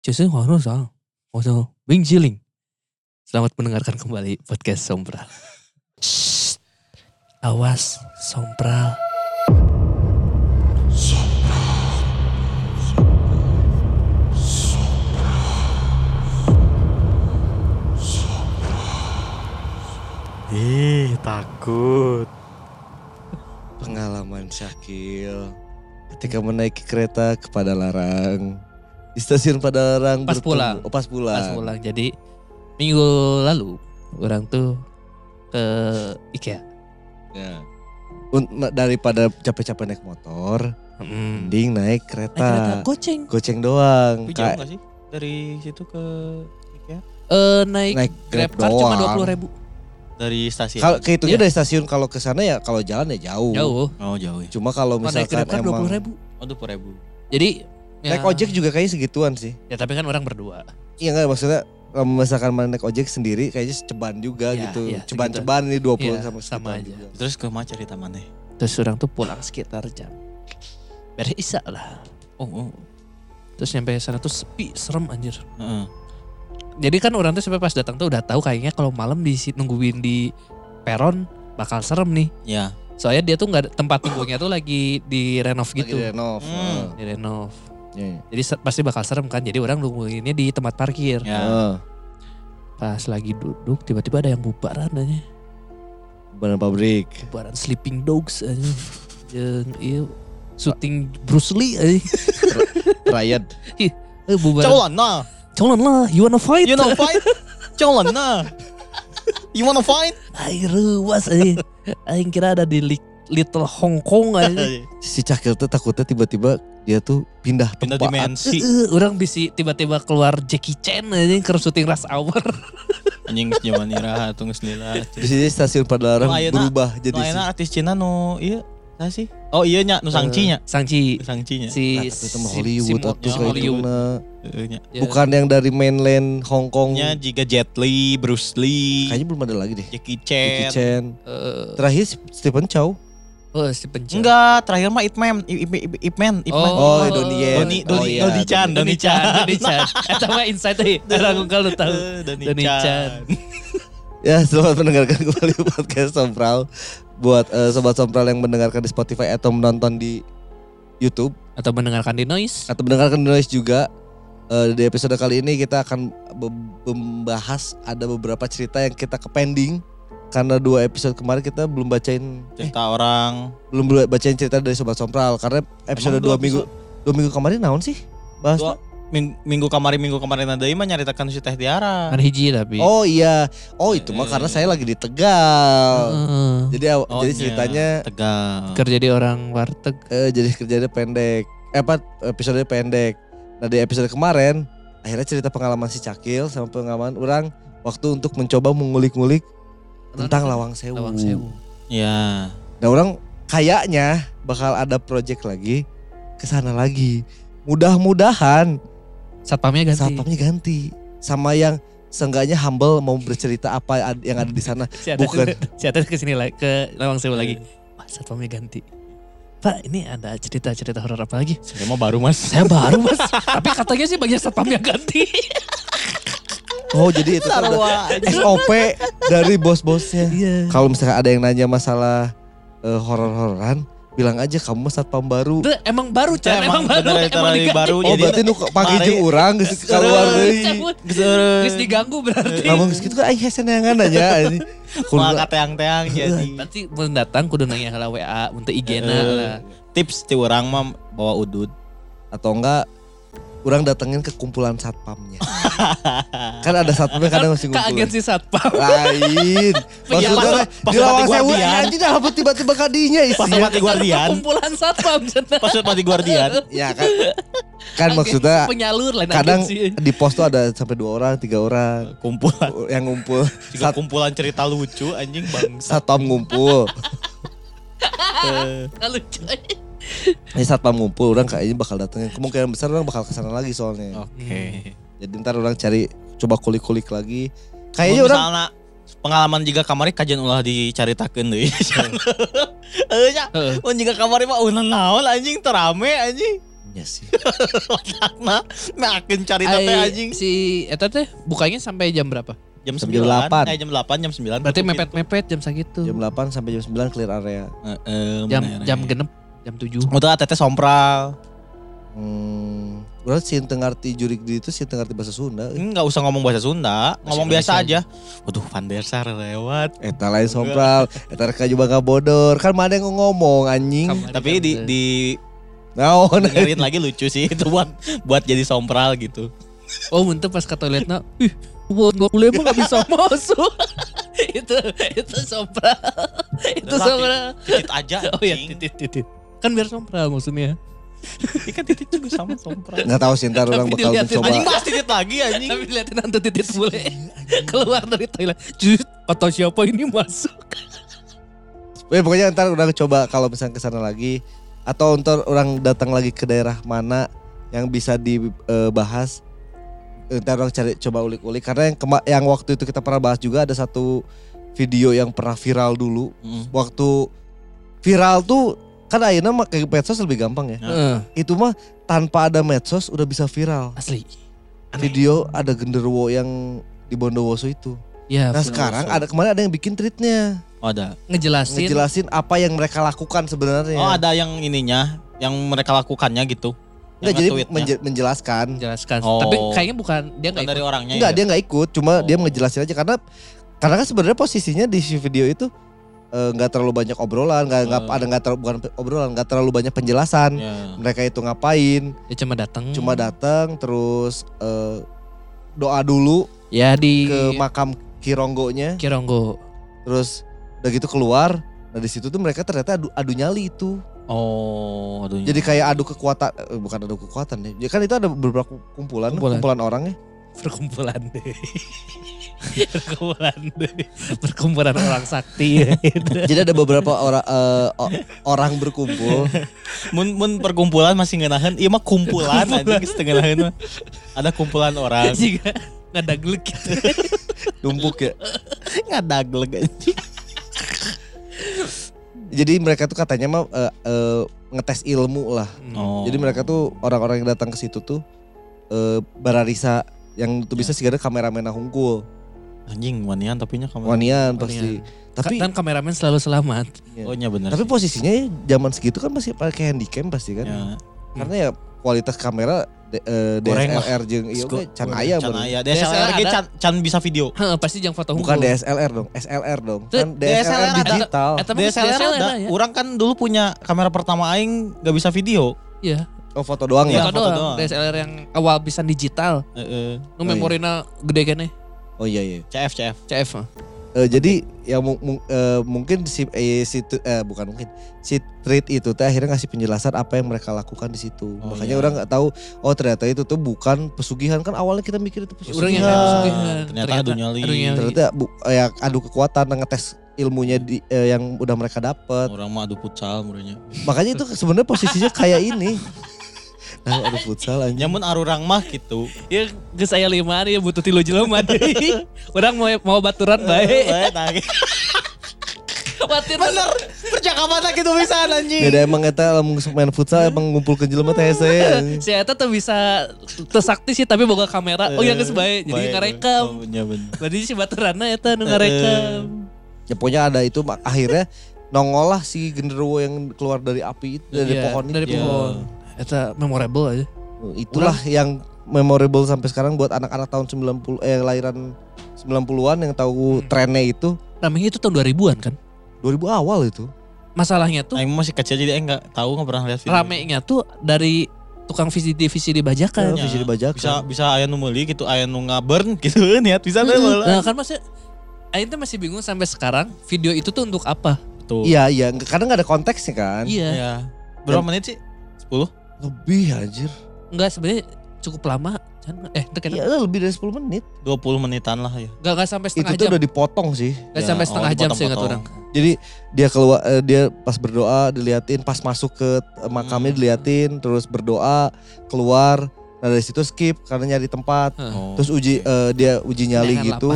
Jason Honosa. Honosa Wing Jiling. Selamat mendengarkan kembali podcast Sombral. Shh. Awas Sombral. Sombral. Sombral. Sombral. Ih, takut. Pengalaman Syakil ketika menaiki kereta kepada Larang di stasiun Padalarang Pas bertemu- pulang. Oh, pas pulang. Pas pulang. Jadi minggu lalu orang tuh ke IKEA. Ya. Daripada capek-capek naik motor, Hmm. mending naik Naik kereta. kereta goceng. Goceng doang. Tapi jauh gak sih dari situ ke IKEA? Eh naik, naik Grab Grab car cuma doang. dua puluh ribu. Dari stasiun. Kalau kehitungnya Iya. dari stasiun kalau ke sana ya kalau jalan ya jauh. Jauh. oh jauh ya. Cuma kalau Kalau naik misalkan Grab car dua emang puluh ribu. Oh dua puluh ribu. Jadi ya, naik ojek juga kayaknya segituan sih. Ya tapi kan orang berdua. Iya enggak maksudnya kalau misalkan mana naik ojek sendiri kayaknya ceban juga Iya, gitu. iya, Ceban-ceban ini 20 Iya, sama, sama sekitar aja. juga. Terus ke mana cerita mana? Terus orang tuh pulang sekitar jam beres isya lah. Oh, oh. Terus nyampe sana tuh sepi, serem anjir. Heeh. Jadi kan orang tuh sampai pas datang tuh udah tahu kayaknya kalau malam di si- nungguin di peron bakal serem nih. Ya. Soalnya dia tuh nggak ada- tempat tunggunya tuh lagi di renov gitu. Lagi renov. Hmm. Di renov. Iya. Jadi pasti bakal serem kan. Jadi orang nungguinnya di tempat parkir. Ya. Heeh. Pas lagi duduk tiba-tiba ada yang bubaran aja. Badan pabrik. Bubaran Sleeping Dogs aja. Yang iya syuting Bruce Lee aja. Riot. Eh bubaran. Colan nah. Colan lah, you wanna fight? You know fight? Colan nah. You wanna fight? Aing ruas aja. Aing kira ada di li- Little Hong Kong aja. Si Cakil tuh takutnya tiba-tiba dia tuh pindah Pindah tempat. dimensi. Eh, eh, orang bisa tiba-tiba keluar Jackie Chan aja ke syuting Rush Hour. Anjing geus zaman iraha tunggu lila. Di sini stasiun Padalarang ayeuna- berubah jadi Nu si, artis Cina nu iya Nah sih. Oh iya nya nu Sangci nya. Sangci. Sangci nya. Si, Nah, si- Hollywood si- atuh si Hollywood. gimana. Heeh nya. Ya. Bukan yang dari mainland Hong Kong. Nya jika Jet Li, Bruce Lee, Kayaknya belum ada lagi deh. Jackie Jackie Chan. Chan. Eh, Terakhir Stephen Chow. Oh si pencet. Enggak, terakhir mah Ip Man, Ip, Ip, Ip, Ip Man, Ip Man. Oh, Donnie Yen. Doni, Oh, Doni, iya, Doni Chan, Doni Doni Chan. Doni Chan. Eta mah insight euy. Orang kalau tahu. Eh, Doni Doni Chan. Chan. Ya selamat mendengarkan kembali podcast Sompral. Buat eh, sobat Sompral yang mendengarkan di Spotify atau menonton di YouTube Atau mendengarkan di noise. atau mendengarkan di Noise juga. eh, di episode kali ini kita akan membahas ada beberapa cerita yang kita ke pending karena dua episode kemarin kita belum bacain eh, Cerita orang. belum bacain cerita dari sobat Sompral karena episode Emang dua dua minggu dua minggu kemarin naon sih bahas Dua, ming- minggu kemarin minggu kemarin ada mah nyaritakan si Teh Tiara. Kan hiji tapi. Oh iya, oh itu mah Eh. karena saya lagi di Tegal. Heeh. Jadi Oh, jadi ceritanya Tegal. kerja di orang warteg. eh, jadi kerjanya pendek. Eh apa episode pendek. Nah di episode kemarin akhirnya cerita pengalaman si Cakil sama pengalaman orang waktu untuk mencoba mengulik-ngulik tentang Lawang Sewu. Lawang Sewu. Ya. Nah orang kayaknya bakal ada project lagi ke sana lagi. Mudah-mudahan Satpamnya ganti. satpamnya ganti sama yang seenggaknya humble mau bercerita apa yang ada di sana. Si Bukan. si Ates ke sini lagi ke Lawang Sewu lagi. Pak satpamnya ganti. Pak ini ada cerita-cerita horor apa lagi? Saya mau baru mas. Saya baru mas. Tapi katanya sih bagian satpamnya ganti. Oh jadi itu tuh udah SOP dari bos-bosnya. Iya. Kalau misalkan ada yang nanya masalah eh, horor-hororan, bilang aja kamu mah satpam baru. Emang baru Chan, emang, baru, emang lagi diganti. baru. Oh jadi berarti nu pagi jeung urang geus keluar deui. Geus- diganggu berarti. Lamun geus kitu kan aing hese neangan aja ini. Kumaha kateang-teang jadi. Nanti mau datang kudu nanya lah WA untuk IG-na Eh, lah. Tips ti orang mah bawa udud. atau enggak orang datengin ke kumpulan satpamnya. kan ada satpamnya kadang masih ngumpul. agensi satpam. Lain. Iya, Maksudnya pas- pas di sewu guardian. anjing dah apa tiba-tiba kadinya Pas isinya. mati guardian. Kumpulan satpam. Pas mati guardian. Ya kan. Kan maksudnya penyalur lain kadang agensi. di pos tuh ada sampai dua orang, tiga orang Kumpulan. yang ngumpul. Juga Sat, kumpulan cerita lucu anjing bang. satpam ngumpul. lucu. Ini satpam ngumpul, orang kayaknya bakal datengin. Kemungkinan besar orang bakal ke sana lagi soalnya. Oke. Jadi ntar orang cari coba kulik-kulik lagi. Kayaknya orang misalnya pengalaman jika kamari kajian ulah dicaritakeun deui. Euy nya. Heeh. Mun jika kamari mah ulah naon anjing terame anjing. Iya sih. Otakna makin cari teh anjing. Si eta teh bukanya sampai jam berapa? Jam Sampai 9. jam 8. Eh jam 8, jam 9. Berarti mepet-mepet jam segitu. Jam 8 sampai jam 9 clear area. pintu. Heeh, jam jam genep jam 7. Untuk ATT sompral. Hmm, berarti si ngerti jurik di itu si ngerti bahasa Sunda. Enggak usah ngomong bahasa Sunda, ngomong biasa aja. Waduh, Van der Sar lewat. Eta lain sompral, eta reka juga gak bodor. Kan mana yang ngomong anjing. Kamari Tapi kan di udah. di Naon dengerin lagi lucu sih itu buat buat jadi sompral gitu. Oh muntah pas ke toiletnya, ih buat gak boleh emang gak bisa masuk. itu itu sompral. itu Udah sompral. Titit aja. Oh iya titit titit. Kan biar sompral maksudnya. Iya kan titit juga sama sompral. Nggak tahu sih ntar orang bakal mencoba. Anjing bahas titit lagi anjing. Tapi liatin nanti titit bule keluar dari toilet. Jut, kata siapa ini masuk? Ya, pokoknya ntar udah coba kalau misalnya ke sana lagi atau ntar orang datang lagi ke daerah mana yang bisa dibahas. Ntar orang cari coba ulik-ulik karena yang kema- yang waktu itu kita pernah bahas juga ada satu video yang pernah viral dulu. Mm. Waktu viral tuh kan akhirnya pakai medsos lebih gampang ya. Heeh, Itu mah tanpa ada medsos udah bisa viral. asli. Aneh. Video ada genderuwo yang di Bondowoso itu. Ya, Nah sekarang ada kemarin ada yang bikin tweetnya Oh, ada. ngejelasin ngejelasin apa yang mereka lakukan sebenarnya. Oh, ada yang ininya, yang mereka lakukannya gitu. Enggak jadi menje- menjelaskan. menjelaskan. Oh. Tapi kayaknya bukan dia Bukan nggak dari ikut. orangnya. Enggak ya? dia nggak ikut, cuma dia Oh. ngejelasin aja karena karena kan sebenarnya posisinya di si video itu eh, nggak terlalu banyak obrolan, nggak nggak Oh. ada nggak terlalu bukan obrolan, nggak terlalu banyak penjelasan. Ya. Mereka itu ngapain? Dia cuma datang. Cuma datang terus eh, doa dulu ya di ke makam Kironggonya, Kironggo. terus udah gitu keluar. Nah di situ tuh mereka ternyata adu, adu nyali itu. Oh, aduh. Jadi kayak adu kekuatan, eh, bukan adu kekuatan ya. Ya kan itu ada beberapa kumpulan, Kumpulan. kumpulan, orang ya. perkumpulan deh. perkumpulan. Perkumpulan orang sakti ya. Jadi ada beberapa orang o- orang berkumpul. mun mun perkumpulan masih ngenahan, iya mah kumpulan anjing setengah nahan mah. Ada kumpulan orang. Jika ngadaglek gitu. numpuk ya. Ngadagleg anjing. Jadi mereka tuh katanya mah eh, eh, ngetes ilmu lah. Oh. Jadi mereka tuh orang-orang yang datang ke situ tuh eh bararisa yang tuh bisa sih ada kameramen hungkul. Anjing wanian tapi nya kamera. Wanian pasti. Tapi Dan kameramen selalu selamat. iya. Oh, nya bener. tapi sih. posisinya ya zaman segitu kan masih pakai handycam pasti kan. ya. Karena ya kualitas kamera eh, lah. DSLR jeung iya Sko- oke, can aya Can bener. aya. DSLR DSLR ge ada. can, can bisa video. Heeh, pasti jangan foto Bukan. DSLR dong, SLR dong. Tuh, Kan DSLR, DSLR ada. digital. Mah DSLR, DSLR ada. ya. Orang kan dulu punya kamera pertama aing gak bisa video. Iya, Oh foto doang Iya, ya? foto foto doang. doang. DSLR yang awal bisa digital. Heeh. Nu Oh, iya. memorina gede kene. Oh iya iya. CF CF. CF. mah. Eh, jadi yang mu- mu- eh, mungkin si eh, si eh, bukan mungkin si treat itu teh akhirnya ngasih penjelasan apa yang mereka lakukan di situ. Oh, Makanya iya. orang nggak tahu oh ternyata itu tuh bukan pesugihan kan awalnya kita mikir itu pesugihan. Orang yang pesugihan. Ternyata adu nyali. adu nyali. Ternyata bu, eh, ya, adu kekuatan ngetes ilmunya di, eh, yang udah mereka dapat. Orang mah adu futsal muranya. Makanya itu sebenarnya posisinya kayak ini. Nah, adu futsal aja. Nyamun arurang mah gitu. Ya geus aya lima hari ya butuh tilu jelema deui. Urang mau mau baturan bae. Bae tah. Batir Bener. Percakapan gitu bisa anjing. Beda emang eta lamun main futsal emang ngumpul ke jelema teh hese. Si Eta tuh bisa tersakti sih tapi boga kamera. Oh ya geus bae. Jadi Bae. ngarekam. Oh, bener. Berarti si baturanna eta nu ngarekam. Ya pokoknya ada itu mak- akhirnya nongol lah si genderuwo yang keluar dari api itu dari Iya, pohon Dari itu. Iya. Eta memorable aja. Itulah yang memorable sampai sekarang buat anak-anak tahun 90 eh lahiran 90-an yang tahu Hmm. trennya itu Ramenya itu tahun 2000-an kan. 2000 awal itu. Masalahnya tuh Aing masih kecil jadi aing enggak tahu enggak pernah lihat video. ramenya tuh dari tukang VCD VCD bajakan. Ya, bisa dibajakan. Bisa bisa aya nu meuli gitu, aya nu ngaburn gitu niat bisa malah. Nah kan maksudnya Aing tuh masih bingung sampai sekarang video itu tuh untuk apa? Betul. Iya iya, kadang nggak ada konteksnya kan. Iya. Iya. Berapa menit sih? 10? Lebih anjir. Enggak sebenarnya cukup lama. Eh, itu kan Iya lebih dari 10 menit. 20 menitan lah ya. enggak enggak sampai Itu setengah tuh jam. udah dipotong sih. Enggak Ya, sampai oh, setengah jam sih ingat orang. Jadi dia keluar eh, dia pas berdoa diliatin, pas masuk ke eh, makamnya Hmm. diliatin, terus berdoa, keluar. Nah dari situ skip karena nyari tempat. Oh, Terus uji eh, dia uji nyali Kenangan gitu.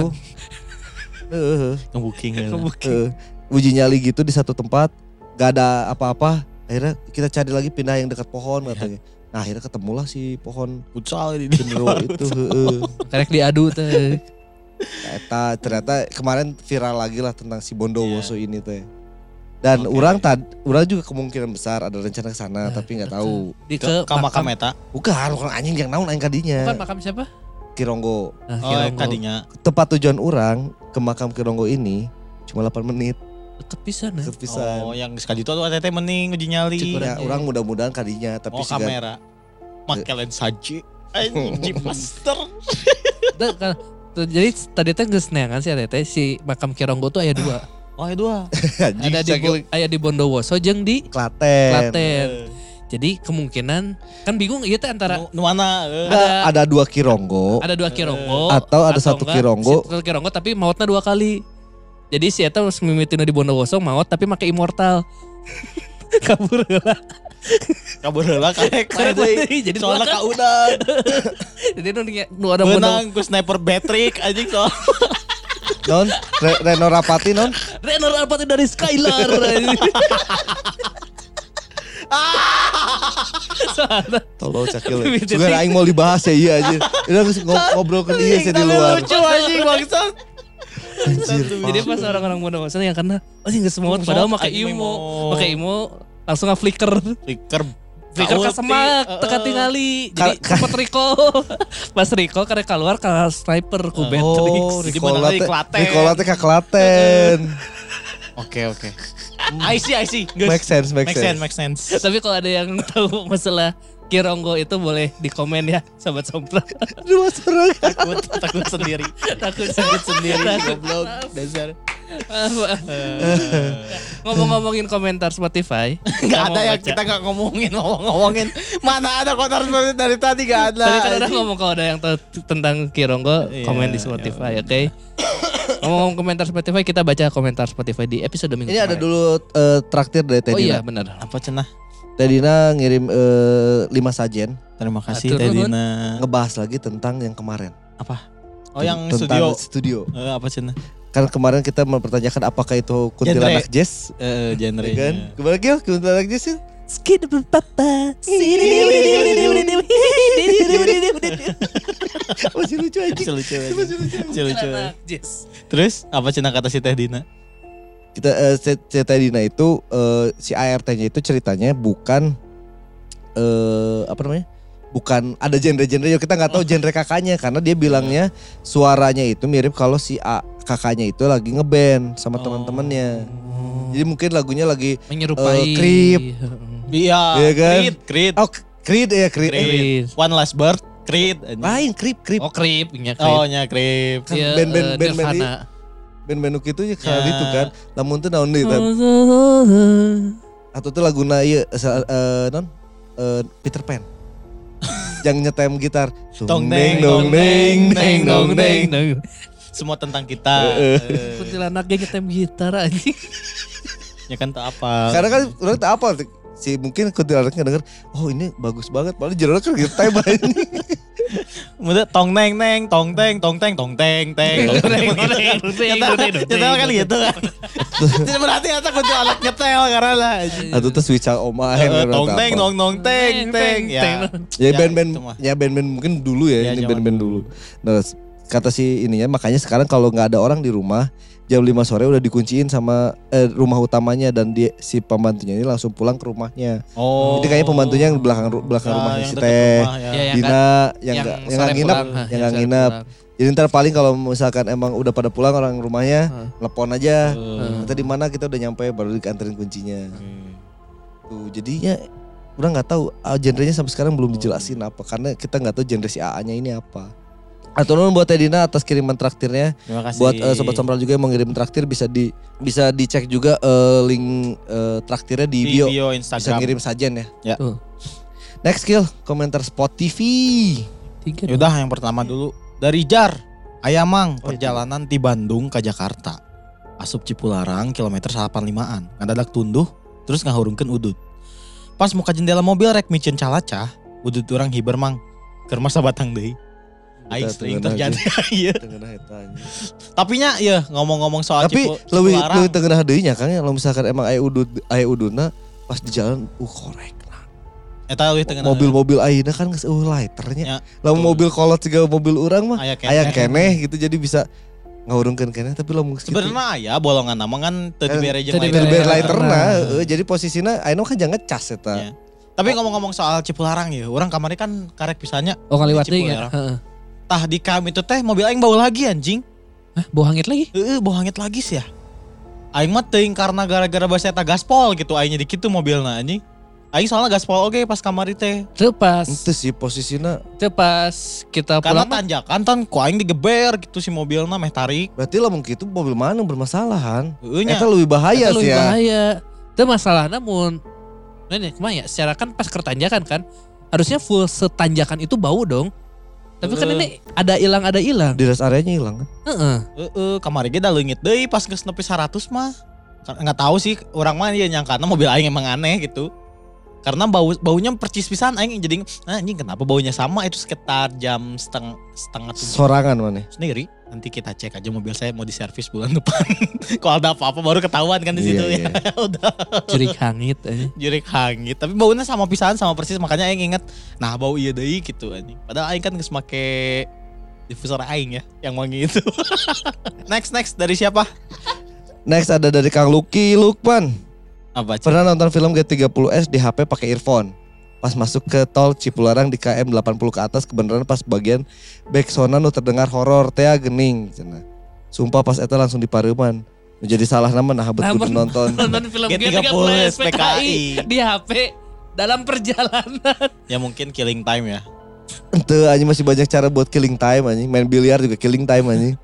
Heeh. nge-booking ya. Eh, uji nyali gitu di satu tempat gak ada apa-apa akhirnya kita cari lagi pindah yang dekat pohon katanya Nah akhirnya ketemulah si pohon Futsal ini. genderuwo itu. heeh. Karek diadu teh. Eta ternyata kemarin viral lagi lah tentang si Bondowoso Iya. ini teh. Dan Oke. orang tad, orang juga kemungkinan besar ada rencana ke sana tapi nggak tahu. Di Ke, ke, ke makam eta. Bukan, bukan anjing yang naon aing kadinya. Bukan makam siapa? Kironggo. Nah, Oh, Kironggo. kadinya. Tempat tujuan orang ke makam Kironggo ini cuma 8 menit Deket pisan ya. deket pisan. Oh, yang sekali itu tuh teteh mending uji nyali. Ya, Iya. orang mudah-mudahan kadinya tapi Oh, sih kamera. Make lensa J. Anjing master. Da, ka- tuh, jadi tadi teh geus neangan sih ada teh si makam Kironggo tuh aya dua. Oh, itu dua. anjing ada di sakit Bo- aya di Bondowoso jeung di Klaten. Klaten. Jadi kemungkinan kan bingung ieu teh antara Nu, nu mana? eh? Ada- ada dua Kironggo. ada dua Kironggo Atau ada satu enggak, Kironggo. Satu Kironggo tapi mautnya dua kali. Jadi si eta harus mimitin di Bondowoso maut tapi make immortal. Kabur heula. Kabur heula karek. Jadi soalnya dua ka udang. Jadi nu nu ada Benang ku sniper Patrick anjing soal. Non, Re- Reno Rapati non. Renor Alpati dari Skylar. Tolong cakil. Juga aing mau dibahas ya iya anjir. Udah ngobrol ke dia sih di luar. Lucu anjing bangsat. Anjir. Jadi pas orang-orang Bondowoso yang karena oh nggak semua padahal pakai imo, emo. pakai imo langsung nge flicker. Flicker Flicker ke semak, teka tingali. Jadi sempat recall. Pas recall karek keluar ke sniper ku Beatrix. Oh, Jadi di teh. Klaten. Ricola teh ka Klaten. Oke oke. I see I see. Make sense, make Make sense, sense. make sense. Tapi kalau ada yang tahu masalah Kironggo itu boleh di komen ya sobat sompra. Aduh, mas orang. Takut takut sendiri. Takut Takut sendiri goblok dasar. Ngomong-ngomongin komentar Spotify. Gak ada baca. kita gak ngomongin ngomong-ngomongin. Mana ada kotor seperti dari tadi gak ada. Tadi kan udah ngomong kalau ada yang tahu tentang Kironggo, Iya, komen di Spotify, oke? Ngomong komentar Spotify, kita baca komentar Spotify di episode minggu Ini ada dulu eh, traktir dari Oh iya benar. Apa cenah? Tedina ngirim eh, lima sajen Terima kasih Atur Teh. Dina. ngebahas lagi tentang yang kemarin. Oh yang Tentang studio. studio. Eh, apa cenah? Kan kemarin kita mempertanyakan apakah itu kuntilanak jazz, Eh genre. ya kan? Kemarin Gil, kuntilanak jazz ya? Skid papa. Masih lucu aja. Lucu lucu. aja. Masih lucu. Lucu lucu. Yes. Terus apa cenah kata si Teh Dina? Kita eh, si si Tedina itu eh, si ART-nya itu ceritanya bukan eh apa namanya? Bukan ada genre-genre yang kita nggak tahu genre kakaknya karena dia bilangnya suaranya itu mirip kalau si A kakaknya itu lagi ngeband sama teman-temannya. Jadi mungkin lagunya lagi Menyerupai Eh, Creep. Iya. Iya kan? Creed, Creed. oh Creed ya Creed. Eh, Creed. One Last Bird, Creed. lain Creep Creep. Oh Creep, nya Oh Creep. nya Creed. Kan Iya, band-band- eh, band-band. Band-band itu ya Ya. itu kan. Lamun teu naon deui kan. Atau tuh laguna ieu sa- eh, non eh, Peter Pan. Yang nyetem gitar. Tong deng deng, dong deng deng, deng dong deng. Semua tentang kita. Eh, Kuntilanak geng nyetem gitar anjing. ya kan tak apa. Karena kan orang tak apa si mungkin kuntilanaknya denger oh ini bagus banget padahal jero kan gitar anjing. Mudah tong neng neng tong teng tong teng tong teng teng. tong teng, tong teng. Nyetel nyetel kan gitu kan. Jadi berarti eta kudu alat nyetel karena lah. Atau tuh switch oma Eh, Tong teng nong nong teng teng. Ya. Ya Ya, band-band ya band-band mungkin dulu ya, Ya, ini band-band dulu. Nah, kata si ininya makanya sekarang kalau nggak ada orang di rumah jam 5 sore udah dikunciin sama eh, rumah utamanya dan dia si pembantunya ini langsung pulang ke rumahnya. Oh. Jadi kayaknya pembantunya yang belakang belakang Ya, rumahnya si Teh. rumah, ya. Ya, yang Dina yang nggak yang nggak sore nginep, pulang. Hah, yang nggak nginep. pulang. Jadi ntar paling kalau misalkan emang udah pada pulang orang rumahnya, telepon aja. Eh, Kita di mana kita udah nyampe baru dianterin kuncinya. oke. Tuh, jadinya udah nggak tahu ah, genrenya sampai sekarang belum dijelasin apa karena kita nggak tahu genre si AA-nya ini apa. Atau nuhun buat Edina atas kiriman traktirnya. Terima kasih. Buat eh, sobat sombral juga yang mau ngirim traktir bisa di bisa dicek juga eh, link eh, traktirnya di, di bio. bio Bisa Instagram. ngirim sajen ya. Ya. Tuh. Next skill komentar Spot TV. Tiga Yaudah yang pertama dulu dari Jar Ayamang Oh, perjalanan di Bandung ke Jakarta asup Cipularang kilometer 85an ngadadak tunduh terus ngahurungkeun udut pas muka jendela mobil rek micin calaca udut orang hiber mang keur masa batang deui aing sering terjadi iya Tengenah eta anjing. tapi nya ya ngomong-ngomong soal Tapi Cipu- lebih lebih tengah deui nya Kang ya kalau misalkan emang aya udut aya uduna pas di jalan uh korek. Eta leuwih teu mobil-mobil ayeuna kan geus eueuh lighternya. Ya, Lamun mobil kolot juga mobil orang mah aya aya keneh gitu jadi bisa ngawurungkeun keneh tapi lamun gitu. Sebenarnya aya bolongan nama kan teu Kan dibere jeung lighter. Nah. heeh, jadi posisinya ayeuna kan jangan ngecas eta. Ya. Tapi ngomong-ngomong soal Cipularang ya, orang kemarin kan karek pisannya Oh kaliwat deui Cipularang. ya. Tah di kam itu teh mobil aing bau lagi anjing. Hah, bau hangit lagi? Heeh, bau hangit lagi sih ya. Aing mah teuing karena gara-gara bahasa eta gaspol gitu aingnya di kitu mobilna anjing. Aing soalnya gaspol oge pas kamari teh. Teu pas. Itu sih posisinya Teu pas kita Karena pulang mah. tanjakan tan ku aing digeber gitu si mobilna meh tarik. berarti lamun kitu mobil mana yang bermasalahan. Heeh nya. Eta lebih bahaya Eta sih lebih ya. bahaya. Itu masalah namun Nah, ya? Secara kan pas kertanjakan kan, harusnya full setanjakan itu bau dong. Tapi kan ini ada hilang ada hilang. Di rest areanya hilang kan. Heeh. Heeh, kamari ge da leungit deui pas geus nepi 100 mah. Ka- Nggak tahu sih orang mah ya nyangkana mobil aing emang aneh gitu. Karena bau baunya percis pisan aing jadi nah, anjing kenapa baunya sama itu sekitar jam setengah setengah tujuh Sorangan mana? sendiri. Nanti kita cek aja mobil saya mau diservis bulan depan. Kalau ada apa-apa baru ketahuan kan di situ Iya, ya. Udah Jurik hangit aja. jurik hangit. Tapi baunya sama pisan sama persis makanya aing inget. Nah bau iya deui gitu anjing. Padahal aing kan geus make diffuser aing ya yang wangi itu. next next dari siapa? Next ada dari Kang Lucky Lukman. Apa? Cik? Pernah nonton film G30S di HP pakai earphone. Pas masuk ke tol Cipularang di KM 80 ke atas kebenaran pas bagian back sona nu terdengar horor teh gening cenah. Sumpah pas eta langsung dipareuman. Menjadi salah nama nah betul nonton. Nonton film G30 G30 SPKI. SPKI di HP dalam perjalanan. Ya mungkin killing time ya. Ente aja masih banyak cara buat killing time anjing. Main biliar juga killing time anjing.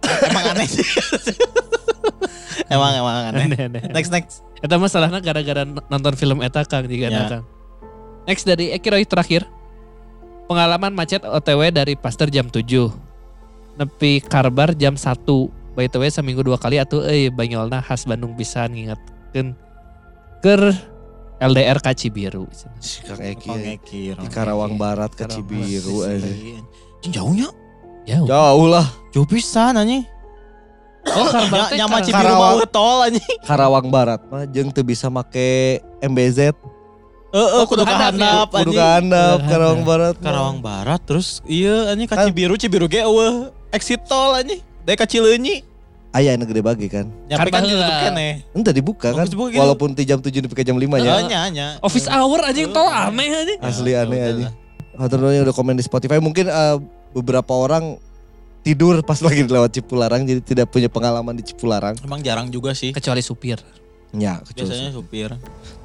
Emang aneh sih. emang emang aneh. Next next. Eta masalahnya gara-gara nonton film Eta Kang juga Ya. Kang. Next dari Eki Roy terakhir. Pengalaman macet OTW dari Pasteur jam 7. Nepi Karbar jam 1. By the way seminggu dua kali atuh euy Banyolna khas Bandung pisan ngingetkeun ker LDR ka Cibiru. Si Kang Eki. Kang. Eki, Di Karawang Eki. Barat ke Karawang Cibiru Barat, aja. sih. Anjing Jauhnya. Jauh. Jauh lah. Jauh pisan anjing. Oh Nyama Karawang. Cibiru Karawang. mau tol anjing. Karawang Barat mah jeung teu bisa make MBZ. Heeh, Oh, kudu kudu ka handap ya? handap Kudu anjing. Kudu Karawang handap. Barat. mah. Karawang Barat terus iya anjing ka Kan- Cibiru Cibiru ge eueuh exit tol anjing. Dari ka Cileunyi. Aya anu gede bagi kan. Nyampe kan Kan ditutup keneh. Ente dibuka kan. dibuka gitu. Walaupun di jam 7 dibuka jam 5 ya. Heeh nya nya. Office hour anjing tol aneh anjing. Asli Ya, aneh ya aja. Hatur yang udah komen di Spotify mungkin eh, beberapa orang tidur pas lagi lewat Cipularang jadi tidak punya pengalaman di Cipularang. Emang jarang juga sih. Kecuali supir. Ya, kecuali Biasanya supir.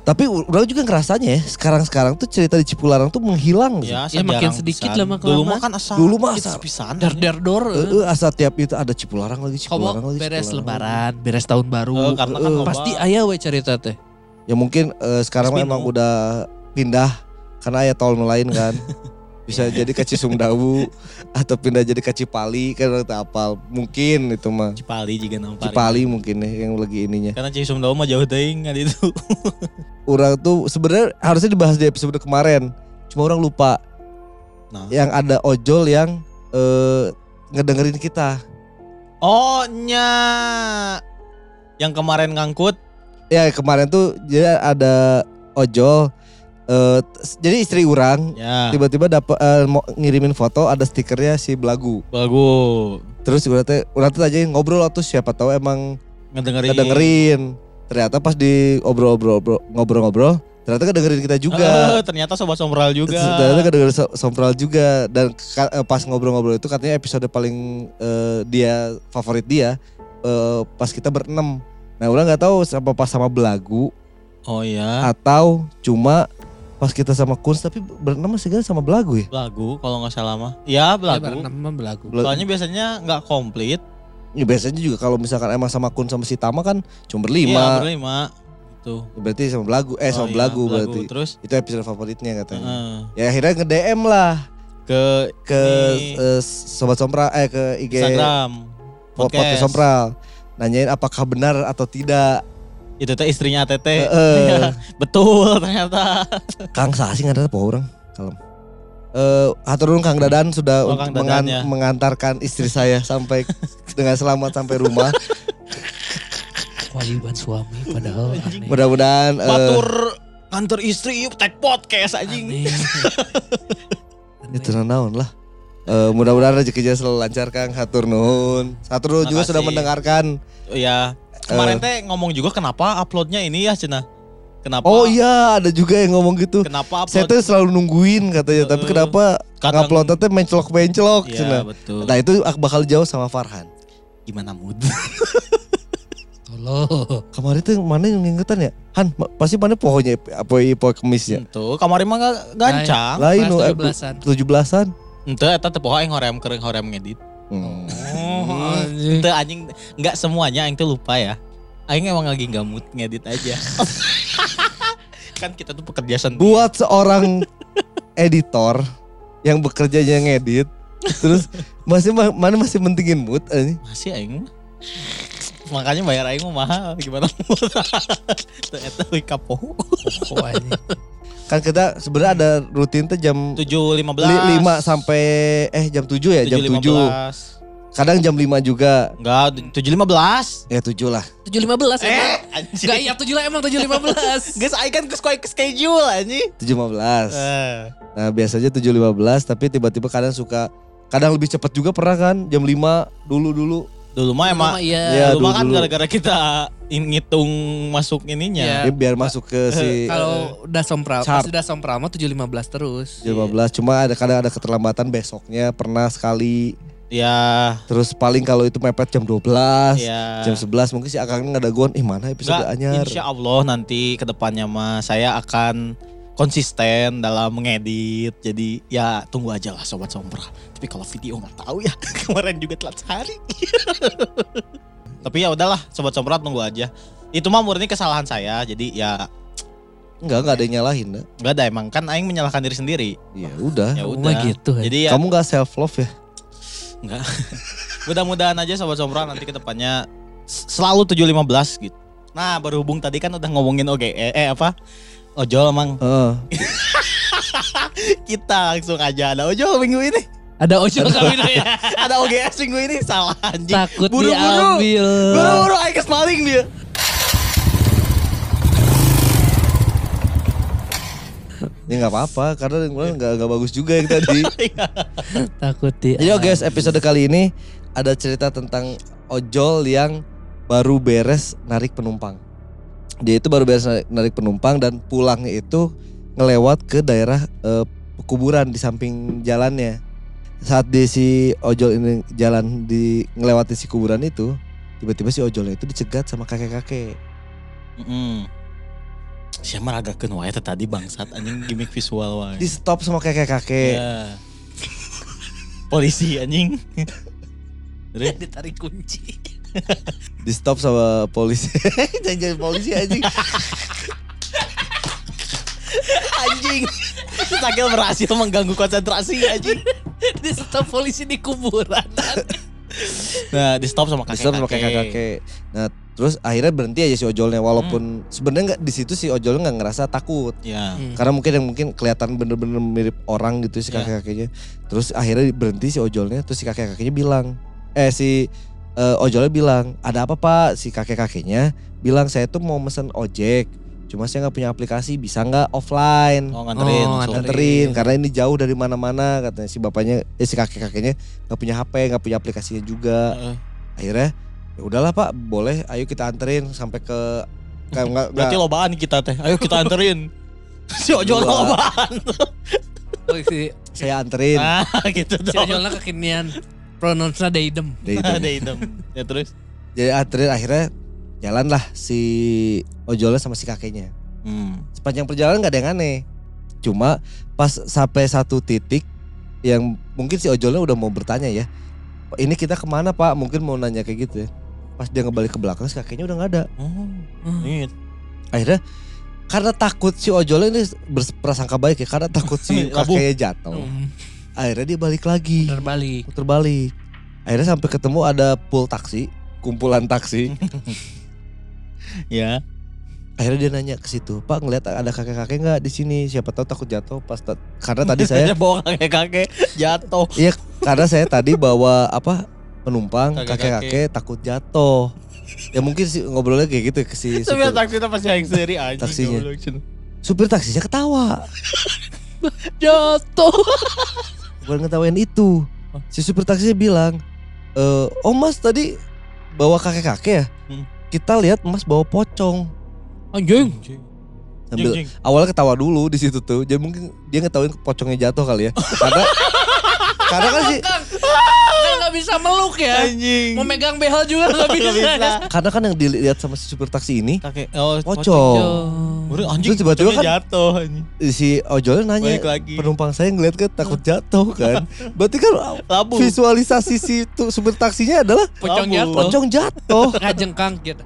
Tapi orang juga ngerasanya ya, sekarang-sekarang tuh cerita di Cipularang tuh menghilang sih. Ya, Ya, makin sedikit pisan. lah mah Dulu mah kan asal Dulu mah asal. pisan. Der der dor. Eh, eh, asa tiap itu ada Cipularang lagi, Komo Cipularang lagi. beres Cipularang lebaran, beres tahun baru. Eh, karena kan loba. Pasti aya we cerita teh. lagi. Ya mungkin eh, sekarang emang udah pindah karena ya tol lain kan. Bisa jadi ke Cisumdawu atau pindah jadi ke Cipali kan tak apal. Mungkin itu mah. Cipali juga nampak. Cipali mungkin ya yang lagi ininya. Karena Cisum Dawu mah jauh teuing kan itu. Orang tuh sebenarnya harusnya dibahas di episode kemarin. Cuma orang lupa Nah. yang ada ojol yang eh, ngedengerin kita. Oh nya. Yang kemarin ngangkut. Ya kemarin tuh jadi ada ojol. Eh, t- jadi istri orang Ya. tiba-tiba dapat eh, mau ngirimin foto ada stikernya si belagu. Bagus. Terus orang teh orang aja ngobrol tuh siapa tahu emang Ngedengerin. ngedengerin. Ternyata pas di obrol-obrol ngobrol-ngobrol ternyata kedengerin kita juga. Eh, ternyata sobat sombral juga. Ternyata kedengerin so- sompral juga dan pas ngobrol-ngobrol itu katanya episode paling eh, dia favorit dia eh, pas kita berenam. Nah, orang nggak tahu apa pas sama belagu Oh iya. atau cuma pas kita sama Kunz tapi berenam masih gak sama belagu ya. Belagu kalau nggak salah mah. Ya belagu. Nama belagu. Bela- Soalnya biasanya nggak komplit. Ya, biasanya juga kalau misalkan emang sama Kunz sama si Tama kan cuma Iya berlima. berlima. Itu. berarti sama belagu eh sama Oh iya, belagu berarti. Terus Itu episode favoritnya katanya. heeh, Ya akhirnya nge-DM lah ke ke Ini. eh, sobat Sompral eh ke IG Instagram. podcast. podcast Sompral. Nanyain apakah benar atau tidak. Itu teh istrinya Tete. Eh, Iya, Betul ternyata. Kang Sasi nggak ada apa orang kalem. Eh, hatur nuhun Kang Dadan sudah Oh, untuk Kang Dadan mengan- ya. mengantarkan istri saya sampai dengan selamat sampai rumah. Kewajiban suami padahal. Mudah-mudahan eh, Batur Kantor istri yuk tag podcast anjing. Itu naon lah. Eh, mudah-mudahan rezekinya selalu lancar Kang. Hatur nuhun. Hatur juga sudah mendengarkan. Ya, kemarin teh ngomong juga kenapa uploadnya ini ya Cina. Kenapa? Oh iya, ada juga yang ngomong gitu. Kenapa upload? Saya tuh selalu nungguin katanya, tapi Heeh. kenapa Kadang- ngupload teh mencelok-mencelok Iya, cenah. betul. Nah, itu ak- bakal jauh sama Farhan. Gimana mood? Tolong. Kemarin tuh mana yang ngingetan ya? Han, ma- pasti mana pohonnya apa poe kemisnya? Tuh, kemarin mah gak gancang. Lain eh, 17-an. tujuh belasan. Ente eta teh poho aing horem keureung horem ngedit. Hmm. Oh, anjing. Ente anjing enggak semuanya aing tuh lupa ya. Aing emang lagi gak mood ngedit aja. kan kita tuh pekerja sendiri. Buat seorang editor yang bekerjanya ngedit, terus masih ma- mana masih mentingin mood eh. Masih aing. Makanya bayar aing mah mahal gimana we kapoho. Oh, anjing. Kan kita sebenarnya ada rutin tuh jam 7.15. li- 5 sampai eh jam 7 ya, jam 7. 7.15. Kadang jam 5 juga. Enggak, 7.15. Ya 7 lah. 7.15 ya? Eh, Bang? anjing. Enggak iya 7 lah emang 7.15. Guys, aing kan ke schedule anjing. 7.15. Eh. Nah, biasanya 7.15 tapi tiba-tiba kadang suka kadang lebih cepat juga pernah kan jam 5 dulu-dulu. Dulu mah emang Iya. Iya. dulu mah kan gara-gara kita ngitung masuk ininya. Iya. Ya, biar masuk ke si Kalau udah sompral, Chart. pas udah sompral mah 7.15 terus. jam 15 cuma ada kadang ada keterlambatan besoknya pernah sekali Ya, terus paling kalau itu mepet jam 12 ya. jam 11 mungkin si Akang ngadaguan ih mana episode Enggak, anyar insya Allah nanti ke depannya mah saya akan konsisten dalam mengedit. Jadi ya tunggu aja lah sobat sompra. Tapi kalau video nggak tahu ya kemarin juga telat sehari. Tapi ya udahlah sobat sompra tunggu aja. Itu mah murni kesalahan saya. Jadi ya enggak enggak ada yang nyalahin nggak ada emang kan Aing menyalahkan diri sendiri. ya udah Ya Oh, udah. gitu, ya. Jadi ya kamu enggak self love ya Enggak. Mudah-mudahan aja sobat sompra nanti ke depannya selalu 715 gitu. Nah, berhubung tadi kan udah ngomongin oke eh, eh apa? Ojol emang Heeh. kita langsung aja ada ojol minggu ini. Ada ojol kami ya. ada OGS minggu ini salah anjing. Takut Buru-buru. diambil. Buru-buru aing kes maling dia. ya nggak apa-apa karena yang bilang nggak nggak bagus juga yang tadi Takut di. Jadi guys, episode kali ini ada cerita tentang ojol yang baru beres narik penumpang. Dia itu baru beres narik, narik penumpang dan pulangnya itu ngelewat ke daerah eh, kuburan di samping jalannya. Saat di si ojol ini jalan di ngelewati si kuburan itu, tiba-tiba si ojolnya itu dicegat sama kakek-kakek. Heeh. Siapa ragakeun wae teh tadi bangsat anjing gimmick visual wae. Di stop sama kakek-kakek. Ya. Polisi anjing. Ditarik kunci. Di stop sama polisi. Jangan jadi polisi anjing. anjing. Sakil berhasil mengganggu konsentrasi anjing. di stop polisi di kuburan. Nah, di stop sama Di kakek. stop sama kakek-kakek. Nah, terus akhirnya berhenti aja si ojolnya walaupun sebenarnya nggak di situ si ojolnya nggak ngerasa takut. Ya. Hmm. Karena mungkin yang mungkin kelihatan bener-bener mirip orang gitu si Ya. kakek-kakeknya. Terus akhirnya berhenti si ojolnya terus si kakek-kakeknya bilang eh si eh, ojolnya bilang, "Ada apa, Pak?" Si kakek-kakeknya bilang, "Saya tuh mau mesen ojek. Cuma saya nggak punya aplikasi, bisa nggak offline?" Oh, nganterin. Oh, langsung. nganterin karena ini jauh dari mana-mana katanya si bapaknya eh si kakek kakeknya nggak punya HP nggak punya aplikasinya juga Heeh. akhirnya ya udahlah pak boleh ayo kita anterin sampai ke kayak nggak Berarti lobaan kita teh. Ayo kita anterin. si ojol lobaan. Oh, si, saya anterin Nah, gitu si dong. ojolnya kekinian. Pronounce-nya deidem. Itu. Ada hitam. Ya terus. jadi anterin akhirnya jalanlah si ojolnya sama si kakeknya Hmm. sepanjang perjalanan nggak ada yang aneh cuma pas sampai satu titik yang mungkin si ojolnya udah mau bertanya ya "Pak, ini kita ke mana pak mungkin mau nanya kayak gitu ya pas dia ngebalik ke belakang si kakeknya udah nggak ada Oh, Hmm. ini akhirnya karena takut si ojolnya ini berprasangka baik ya karena takut si kakeknya jatuh Hmm, akhirnya dia balik lagi Putar balik. balik akhirnya sampai ketemu ada pool taksi kumpulan taksi ya. akhirnya dia nanya ke situ pak ngeliat ada kakek kakek nggak di sini siapa tahu takut jatuh pas ta- karena tadi saya bawa kakek-kakek jatuh. iya karena saya tadi bawa apa penumpang Kakek-kakek. kakek kakek takut jatuh ya mungkin sih ngobrolnya kayak gitu ke si Tapi supir. taksinya pasti yang sendiri anjing. Taksinya. goblok, Cun. supir taksinya ketawa. Jatuh. Bukan ngetawain itu. Si supir taksinya bilang, "Eh, "Oh Mas tadi bawa kakek-kakek ya? Hmm. Kita lihat Mas bawa pocong." Anjing. Sambil Jing, jing. awalnya ketawa dulu di situ tuh. Jadi mungkin dia ngetawain pocongnya jatuh kali ya. Karena karena kan sih Kan nggak bisa meluk ya. Anjing. Mau megang behel juga nggak bisa. bisa. karena kan yang dilihat sama si supir taksi ini Kakek oh pocong. Anjing Terus tiba-tiba kan- jatuh anjing. Si ojolnya nanya penumpang saya ngeliat kan takut jatuh kan. Berarti kan Labu. visualisasi si tu- supir taksinya adalah Pocong jatuh. pocong jatuh. Ngajengkang gitu.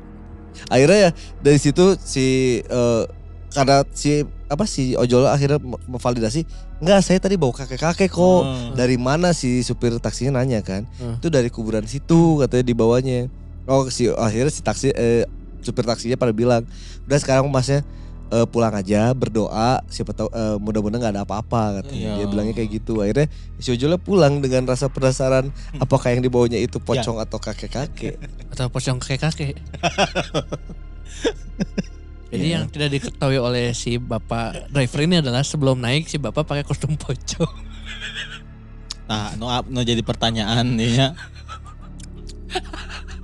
akhirnya ya dari situ si eh, karena si apa si ojol akhirnya me- memvalidasi enggak saya tadi bawa kakek-kakek kok Hmm. dari mana si supir taksinya nanya kan Hmm. itu dari kuburan situ katanya di bawahnya oh si akhirnya si taksi eh, supir taksinya pada bilang udah sekarang masnya eh, pulang aja berdoa siapa tahu eh, mudah-mudahan nggak ada apa-apa katanya Iya. dia bilangnya kayak gitu akhirnya si ojolnya pulang dengan rasa penasaran apakah yang dibawanya itu pocong atau kakek-kakek Atau pocong kakek-kakek. Jadi Iya. yang tidak diketahui oleh si bapak driver ini adalah sebelum naik si bapak pakai kostum pocong. Nah, no, no jadi pertanyaan nih ya.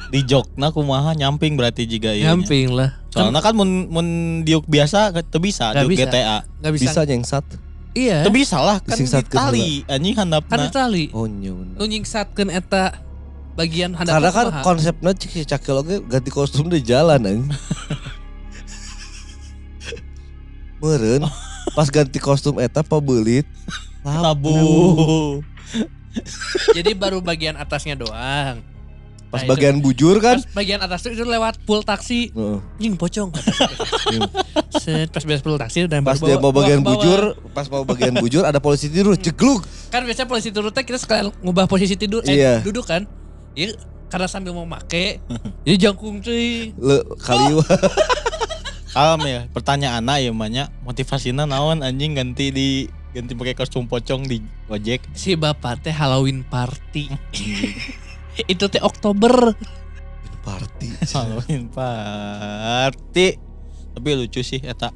Di jokna kumaha nyamping berarti jika iya. Nyamping lah. Soalnya kan mun mun diuk biasa teu bisa Nggak diuk bisa. GTA. Gak bisa. bisa nyengsat Iya. Teu bisa lah kan di tali anjing Kan handapna. tali. oh nyeun Nu nyingsatkeun eta bagian handap Karena kan konsepnya cik si cakil oge ganti kostum di jalan anjing. Meureun pas ganti kostum eta pabelit Labu. Jadi baru bagian atasnya doang. Pas Nah, itu- bagian bujur kan. Pas bagian atas itu lewat full taksi. Nying pocong. Set, pas beres full taksi dan Pas dia bawa- mau bawa bagian ke bawah. bujur, pas mau bagian bujur ada polisi tidur jegluk. Kan biasanya posisi turun teh kita sekalian ngubah posisi tidur eh Iya. duduk kan. Iya karena sambil mau make jadi jangkung cuy. Le kaliwa. Kalem ya. Pertanyaan ya banyak motivasinya naon anjing ganti di ganti pakai kostum pocong di Gojek. Si bapak teh Halloween party. itu teh Oktober. Party. Halloween party. Tapi lucu sih eta.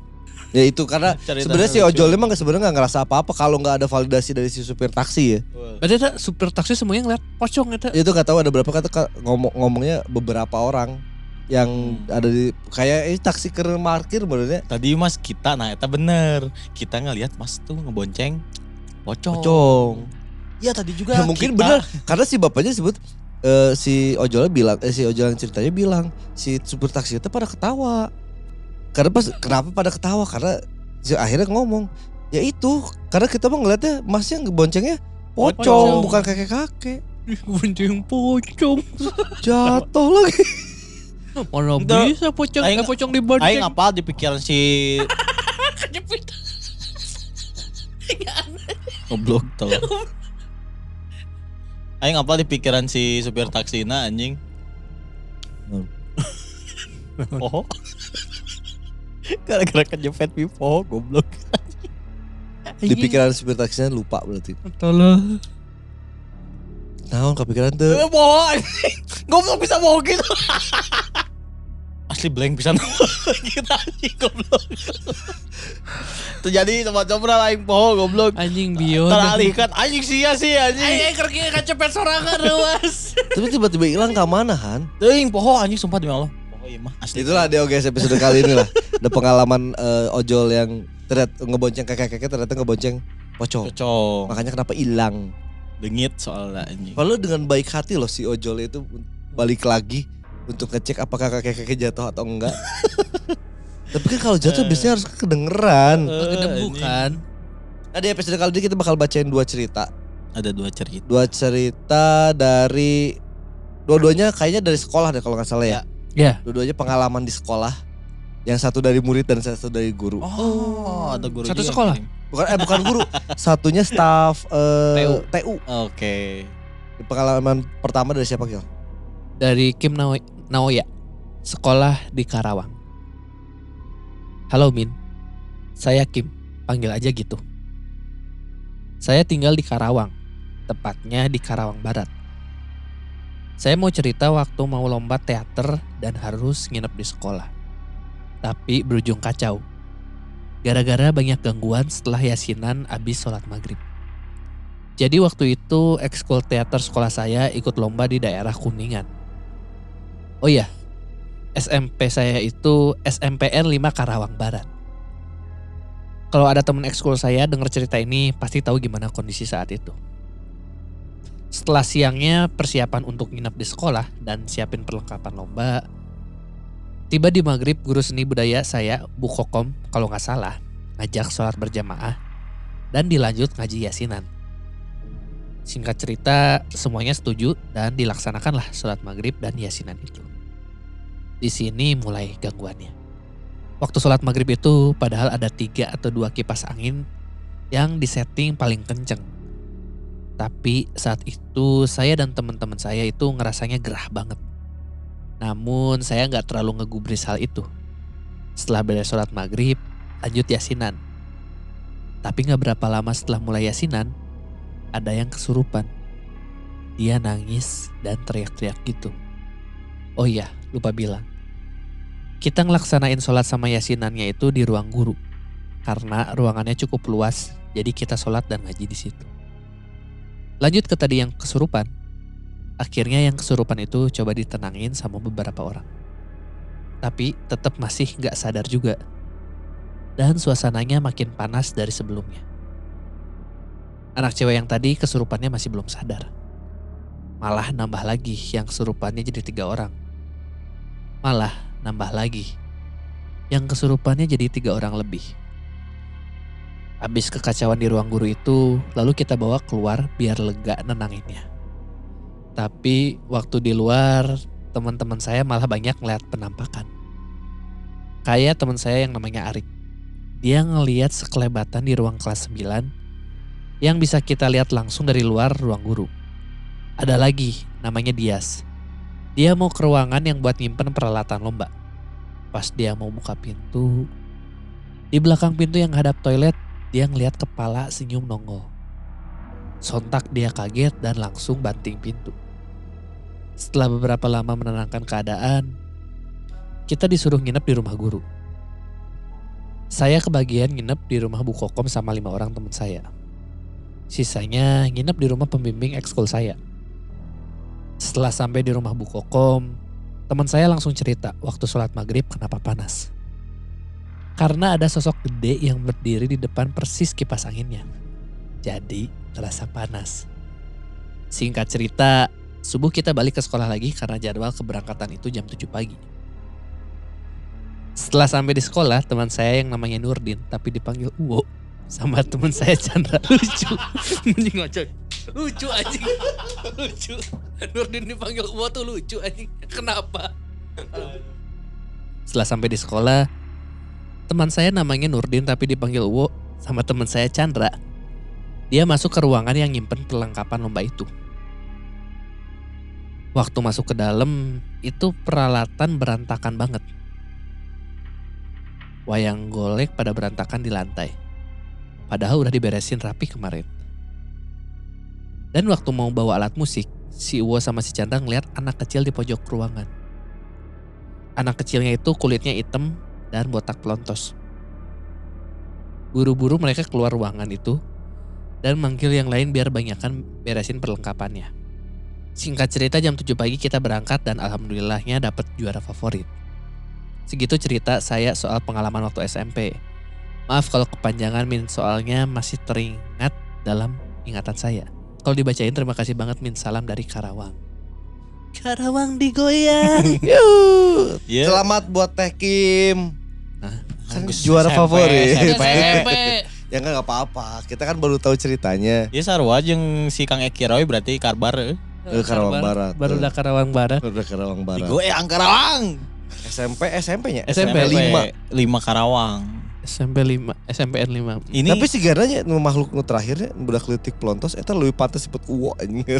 Ya itu karena Cerita sebenarnya si ojol emang sebenarnya nggak ngerasa apa-apa kalau nggak ada validasi dari si supir taksi ya. Berarti eta supir taksi semuanya ngeliat pocong eta. itu nggak tahu ada berapa kata ka- ngomong ngomongnya beberapa orang yang Hmm. ada di kayak ini taksi ke parkir menurutnya Tadi mas kita nah eta bener. Kita ngelihat mas tuh ngebonceng pocong. pocong. Iya tadi juga. Ya, mungkin kita- bener karena si bapaknya sebut eh, si ojolnya bilang eh, si ojol yang ceritanya bilang si supir taksi itu pada ketawa. Karena pas kenapa pada ketawa karena si akhirnya ngomong ya itu karena kita mah ngeliatnya masnya ngeboncengnya pocong, Pocong. bukan kakek kakek Bonceng pocong. jatuh lagi Mana Nggak. bisa pocong? Aing- Eh, pocong di bonceng. Aing apa di pikiran si Kejepit. goblok tau. Aing apa di pikiran si supir taksina anjing. Oh. Gara-gara kejepit pipo goblok. di pikiran supir taksinya lupa berarti Tolong. Nah kepikiran tuh Eh, bohong anjing. Goblok bisa bohong gitu. Asli blank bisa kita anjing goblok. Terjadi tempat coba aing poho goblok. Anjing bio. Teralihkan anjing sia sih anjing. Ayo kerja kacepet sorangan ruas. tapi tiba-tiba hilang ke mana Han Teuing poho anjing sumpah demi Allah. Poho ieu mah asli. Itulah dia guys episode kali ini lah. Ada pengalaman eh, ojol yang ternyata ngebonceng kakek-kakek ternyata ngebonceng pocong. Cocok. Makanya kenapa hilang. Dengit soalnya anjing. Kalau dengan baik hati loh si ojol itu balik lagi untuk ngecek apakah kakek-kakek jatuh atau enggak. Tapi kan kalau jatuh Eh. biasanya harus kedengeran. Anjing. kan. Nah di episode kali ini kita bakal bacain dua cerita. Ada dua cerita. Dua cerita dari dua-duanya kayaknya dari sekolah deh kalau nggak salah ya. Ya. Dua-duanya pengalaman di sekolah. Yang satu dari murid dan satu dari guru. Oh, ada guru Satu juga sekolah? Bukan eh bukan guru. Satunya staff eh, TU. TU. Oke. Pengalaman pertama dari siapa Gil? Dari Kim Nao- Naoya. Sekolah di Karawang. Halo Min. Saya Kim. Panggil aja gitu. Saya tinggal di Karawang. Tepatnya di Karawang Barat. Saya mau cerita waktu mau lomba teater dan harus nginep di sekolah. Tapi berujung kacau. Gara-gara banyak gangguan setelah yasinan abis sholat maghrib. Jadi waktu itu ekskul teater sekolah saya ikut lomba di daerah Kuningan. Oh iya, SMP saya itu SMPN 5 Karawang Barat. Kalau ada temen ekskul saya denger cerita ini pasti tahu gimana kondisi saat itu. Setelah siangnya persiapan untuk nginep di sekolah dan siapin perlengkapan lomba, tiba di maghrib guru seni budaya saya, Bu Kokom kalau nggak salah, ngajak sholat berjamaah dan dilanjut ngaji yasinan. Singkat cerita, semuanya setuju dan dilaksanakanlah sholat maghrib dan yasinan itu. Di sini mulai gangguannya. Waktu sholat maghrib itu padahal ada tiga atau dua kipas angin yang disetting paling kenceng. Tapi saat itu saya dan teman-teman saya itu ngerasanya gerah banget. Namun saya nggak terlalu ngegubris hal itu. Setelah beres sholat maghrib, lanjut yasinan. Tapi nggak berapa lama setelah mulai yasinan, ada yang kesurupan. Dia nangis dan teriak-teriak gitu. Oh iya, lupa bilang. Kita ngelaksanain sholat sama yasinannya itu di ruang guru. Karena ruangannya cukup luas, jadi kita sholat dan ngaji di situ. Lanjut ke tadi yang kesurupan. Akhirnya yang kesurupan itu coba ditenangin sama beberapa orang. Tapi tetap masih nggak sadar juga. Dan suasananya makin panas dari sebelumnya. Anak cewek yang tadi kesurupannya masih belum sadar. Malah nambah lagi yang kesurupannya jadi tiga orang. Malah nambah lagi. Yang kesurupannya jadi tiga orang lebih. Habis kekacauan di ruang guru itu, lalu kita bawa keluar biar lega nenanginnya. Tapi waktu di luar, teman-teman saya malah banyak ngeliat penampakan. Kayak teman saya yang namanya Arik. Dia ngeliat sekelebatan di ruang kelas 9 yang bisa kita lihat langsung dari luar ruang guru. Ada lagi, namanya Dias. Dia mau ke ruangan yang buat nyimpen peralatan lomba. Pas dia mau buka pintu, di belakang pintu yang hadap toilet, dia ngeliat kepala senyum nongol. Sontak dia kaget dan langsung banting pintu. Setelah beberapa lama menenangkan keadaan, kita disuruh nginep di rumah guru. Saya kebagian nginep di rumah Bu Kokom sama lima orang teman saya. Sisanya nginep di rumah pembimbing ekskul saya. Setelah sampai di rumah Bu Kokom, teman saya langsung cerita waktu sholat maghrib kenapa panas. Karena ada sosok gede yang berdiri di depan persis kipas anginnya. Jadi terasa panas. Singkat cerita, subuh kita balik ke sekolah lagi karena jadwal keberangkatan itu jam 7 pagi. Setelah sampai di sekolah, teman saya yang namanya Nurdin tapi dipanggil Uwo sama teman saya Chandra lucu. Mending ngocok. Lucu anjing. Lucu. Nurdin dipanggil Uwo tuh lucu anjing. Kenapa? Setelah sampai di sekolah, teman saya namanya Nurdin tapi dipanggil Uwo sama teman saya Chandra. Dia masuk ke ruangan yang nyimpen perlengkapan lomba itu. Waktu masuk ke dalam, itu peralatan berantakan banget. Wayang golek pada berantakan di lantai. Padahal udah diberesin rapi kemarin. Dan waktu mau bawa alat musik, si Uwo sama si Chandra ngeliat anak kecil di pojok ruangan. Anak kecilnya itu kulitnya hitam dan botak pelontos. Buru-buru mereka keluar ruangan itu dan manggil yang lain biar banyakan beresin perlengkapannya. Singkat cerita jam 7 pagi kita berangkat dan alhamdulillahnya dapat juara favorit. Segitu cerita saya soal pengalaman waktu SMP. Maaf kalau kepanjangan min soalnya masih teringat dalam ingatan saya. Kalau dibacain terima kasih banget min salam dari Karawang. Karawang digoyang. Yuh. Iya. Selamat buat Teh Kim. Hah? Kan Bagus. juara SMP, favorit. SMP. SMP. Ya kan gak apa-apa. Kita kan baru tahu ceritanya. Ya sarua jeung si Kang Eki Roy berarti karbar eh. Eh, Karawang Barat. Baru udah Karawang Barat. Udah Karawang Barat. Digoyang Karawang. SMP SMP-nya? SMP, lima. 5 Karawang. SMP 5, SMPN 5. Ini Tapi si garanya nu makhluk nu terakhirnya budak leutik pelontos eta leuwih pantes disebut uwo anjing.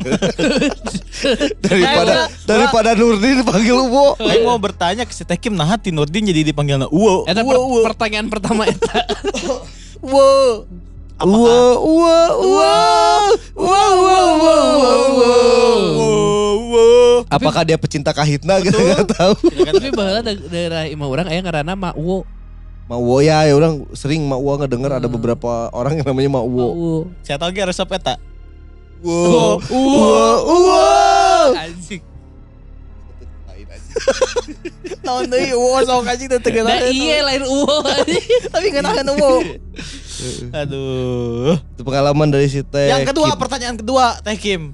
daripada daripada Nurdin dipanggil uwo. Aing mau bertanya ke si Teh Kim nah hati Nurdin jadi dipanggilna Uwo. Eta Uwo, per- Uwo. pertanyaan pertama eta. Uwo. Uwo uwo uwo uwo uwo uwo uwo. Uwo. Apakah dia pecinta kahitna gitu nggak tahu. Tapi bahwa da- daerah imah orang aya ngaranna mah Uwo. Mak Uwo ya, ya orang sering Mak Uwo ngedenger ada Hmm. beberapa orang yang namanya Mak Uwo. Oh, Saya tahu ge resep eta. Uwo, oh, Uwo, Uwo. anjing. Tahun deui uwo sok anjing teu Nah iya lain uwo anjing. Tapi ngeunaheun uwo. Aduh. Itu pengalaman dari si Teh. Yang kedua, Kim. pertanyaan kedua, Teh Kim.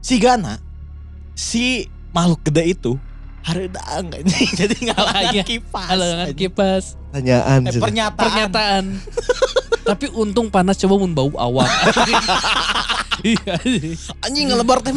Si Gana, si makhluk gede itu hareudang. Jadi ngalangan iya. kipas. Halangan anjing. kipas. Pertanyaan. Eh, pernyataan. Pernyataan. Tapi untung panas coba mun bau awak. Iya. anjing. Ngelebar teh.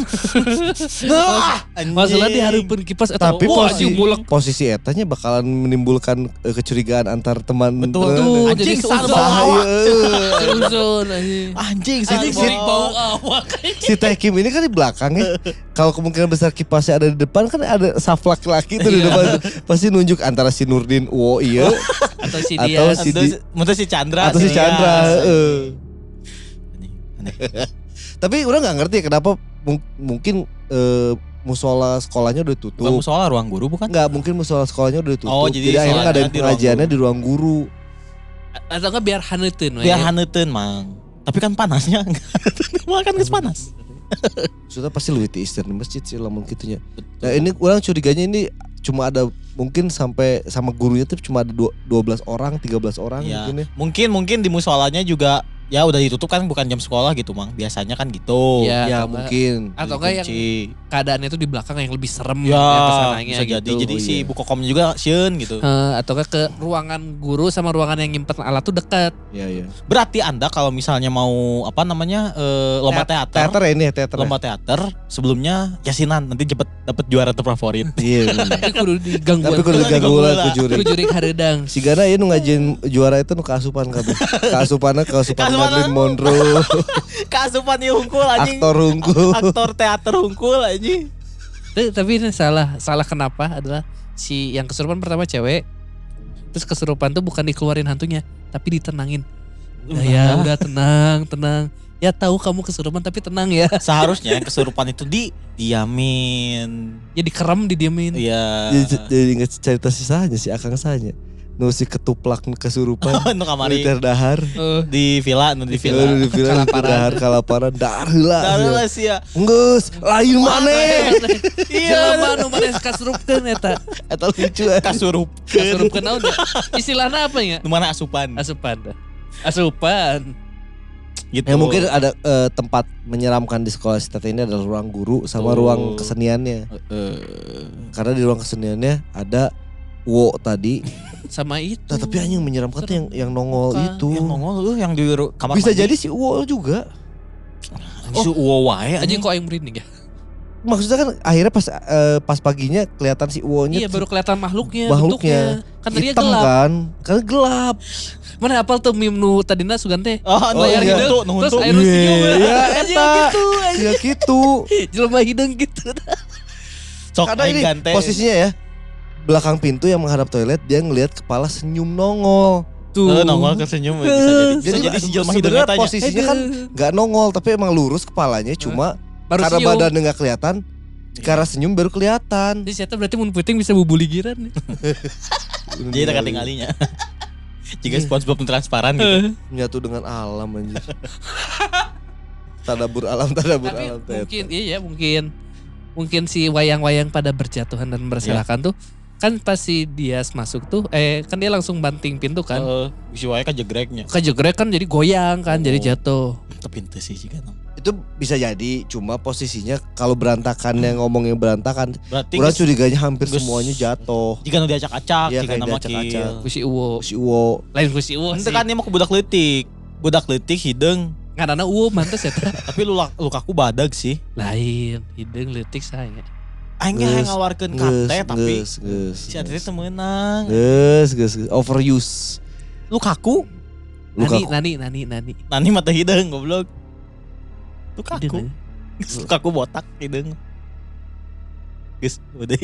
Nah, anjing. Masalah di hareupeun kipas eta. Tapi wah, posisi anjing mulek. posisi etanya bakalan menimbulkan eh, kecurigaan antar teman. Betul. teman. Tuh, Anjing. Sahaya. Seuzon anjing. Anjing si bau awak. si Teh Kim ini kan di belakang ya. Kalau kemungkinan besar kipasnya ada di depan kan ada saf laki-laki tuh di Iya. depan. Pasti nunjuk antara si Nurdin Uwo iya Atau si Atau dia. si- Atau si, atau si Chandra atau si. Chandra. Aneh. Tapi udah nggak ngerti kenapa mung- mungkin eh, musola sekolahnya udah Bukan tutup. musola ruang guru bukan? Enggak, mungkin musola sekolahnya udah tutup. Oh, jadi akhirnya sholatnya ngadain di ruang pengajiannya guru. di ruang guru. Atau enggak biar haneuteun we. Biar haneuteun, Mang. Tapi kan panasnya. Malah kan geus panas. Sudah pasti lebih ti istirahat di masjid sih lamun gitunya. Nah ini orang curiganya ini cuma ada mungkin sampai sama gurunya tuh cuma ada dua- 12 orang, 13 orang Iya. mungkin ya. Mungkin mungkin di musolanya juga ya udah ditutup kan bukan jam sekolah gitu, Mang. Biasanya kan gitu. Ya, ya atau enggak- mungkin. Atau enggak yang keadaannya itu di belakang yang lebih serem Ya, yang ke sananya bisa jadi. gitu. Jadi Oh, si iya. ibu kokomnya juga sieun gitu. Eh, atau enggak ke ruangan guru sama ruangan yang nyimpen alat tuh dekat. Iya, iya. Berarti Anda kalau misalnya mau apa namanya eh, lomba teater, Teater ya ini ya, teater. ya? lomba teater sebelumnya yasinan nanti cepet dapat juara terfavorit. Iya. Tapi kudu diganggu. Tapi kudu Kudu diganggu diganggu lah lah. ku juri. kudu hareudang. Si Gana ya nu ngajin juara itu nu keasupan kabeh. Keasupannya keasupan Apa? Monroe, Keasupan ieu hungkul anjing. aktor unggul. Aktor teater hungkul anjing. Tapi, tapi ini salah. Salah kenapa adalah si yang kesurupan pertama cewek. Terus kesurupan tuh bukan dikeluarin hantunya, tapi ditenangin. Udah ya, udah tenang, tenang. Ya tahu kamu kesurupan tapi tenang ya. Seharusnya yang kesurupan itu di diamin. Ya dikerem, didiemin. Iya. Jadi jadi inget cerita sisanya si Akang sahanya. Nu si ketuplak kesurupan. Nu kamari dahar. Eh, di villa, nu di villa. Di Kalaparan. dahar kalaparan dar heula. Lah sih ya. Enggeus, lain maneh. Iya, jelema nu maneh kasurupkeun eta. Eta lucu eh. Kasurup. Kasurupkeun naon ya? Istilahnya apa ya? Nu mana asupan. Asupan. Asupan. Gitu. Ya mungkin ada eh, tempat menyeramkan di sekolah si Tete ini adalah ruang guru sama Betul. ruang keseniannya. Eh, Karena di ruang keseniannya ada Wo tadi. Sama itu. Nah, tapi anjing menyeramkan tuh yang yang nongol Bukan. itu. yang nongol lu yang di kamar Bisa mandi. jadi si Wo juga. si uwo wae Anjing kok yang merinding ya? Maksudnya kan akhirnya pas eh, pas paginya kelihatan si Wo-nya Iya baru kelihatan makhluknya, Makhluknya. bentuknya. Kan hitam gelap. kan. Karena gelap. Mana apal tuh meme nu tadina sugante? Oh, Oh, layar iya. gitu, nu Terus air nu senyum. Iya, iya, eta. gitu. anjing. Ya gitu. Jelema hidung gitu. Sok Karena ini gante. posisinya ya belakang pintu yang menghadap toilet dia ngelihat kepala senyum nongol. Tuh. Eh, nongol ke senyum bisa jadi. Bisa jadi si jelema hidungnya tanya. posisinya kan nggak nongol tapi emang lurus kepalanya cuma baru karena senyum. badannya nggak kelihatan karena senyum baru kelihatan. Jadi saya berarti mun puting bisa bubuligiran nih. Jadi tak tingalinya. Jika SpongeBob transparan gitu. menyatu dengan alam anjir. tadabur alam, tadabur Tapi alam. Mungkin iya ya mungkin mungkin si wayang-wayang pada berjatuhan dan berserakan tuh kan pas si Dias masuk tuh eh kan dia langsung banting pintu kan. Heeh, si wae kan jegreknya. Kejegrek kan jadi goyang kan jadi Oh. jatuh. Tapi ente sih jika Itu bisa jadi, cuma posisinya kalau berantakan yang ngomongnya berantakan, Berarti geus- curiganya hampir geus- semuanya jatuh. jika nu diacak-acak, Iya, jika nama diacak-acak. kill. Kusi Uwo. Si Uwo, Lain kusi Uwo Ente sih. kan dia mau ke budak letik. Budak letik hidung, Ngarana Uwo mantes ya tapi lu lukaku badag sih. Lain hidung letik saya. Aing ge Geus, hayang ngaluarkeun geus, kate tapi geus, geus, si teu meunang. Geus, geus, geus. overuse. Lukaku, Luka Nani, nani, nani, nani. nani mata hidung goblok. Lukaku. Hidung, Lukaku botak hidung. Geus, udah.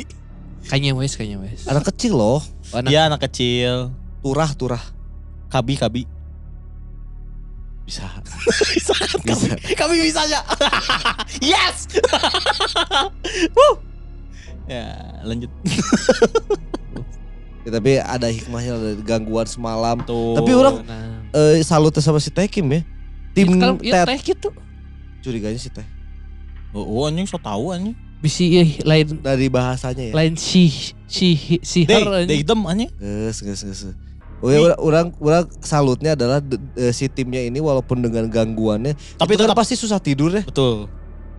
Kayaknya wes, kayaknya wes. anak kecil loh, Oh, anak- Iya anak kecil. turah turah. Kabi kabi. Bisa. bisa kan Bisa. kami, kami bisa ya. yes. Wuh. Ya lanjut. Ya, tapi ada hikmahnya ada gangguan semalam. Tuh. Tapi orang- Nah, Eh salut sama si Teh Kim ya. Tim kalau ya Ted teh gitu. curiganya si Teh Oh, oh anjing so tahu anjing. Bisi eh, lain dari bahasanya ya. lain si si si her deh hitam anjing. Ges, ges, ges. Oh ya, orang, orang, orang salutnya adalah de- de- si timnya ini walaupun dengan gangguannya, Tapi itu kan tetap pasti susah tidur ya. betul.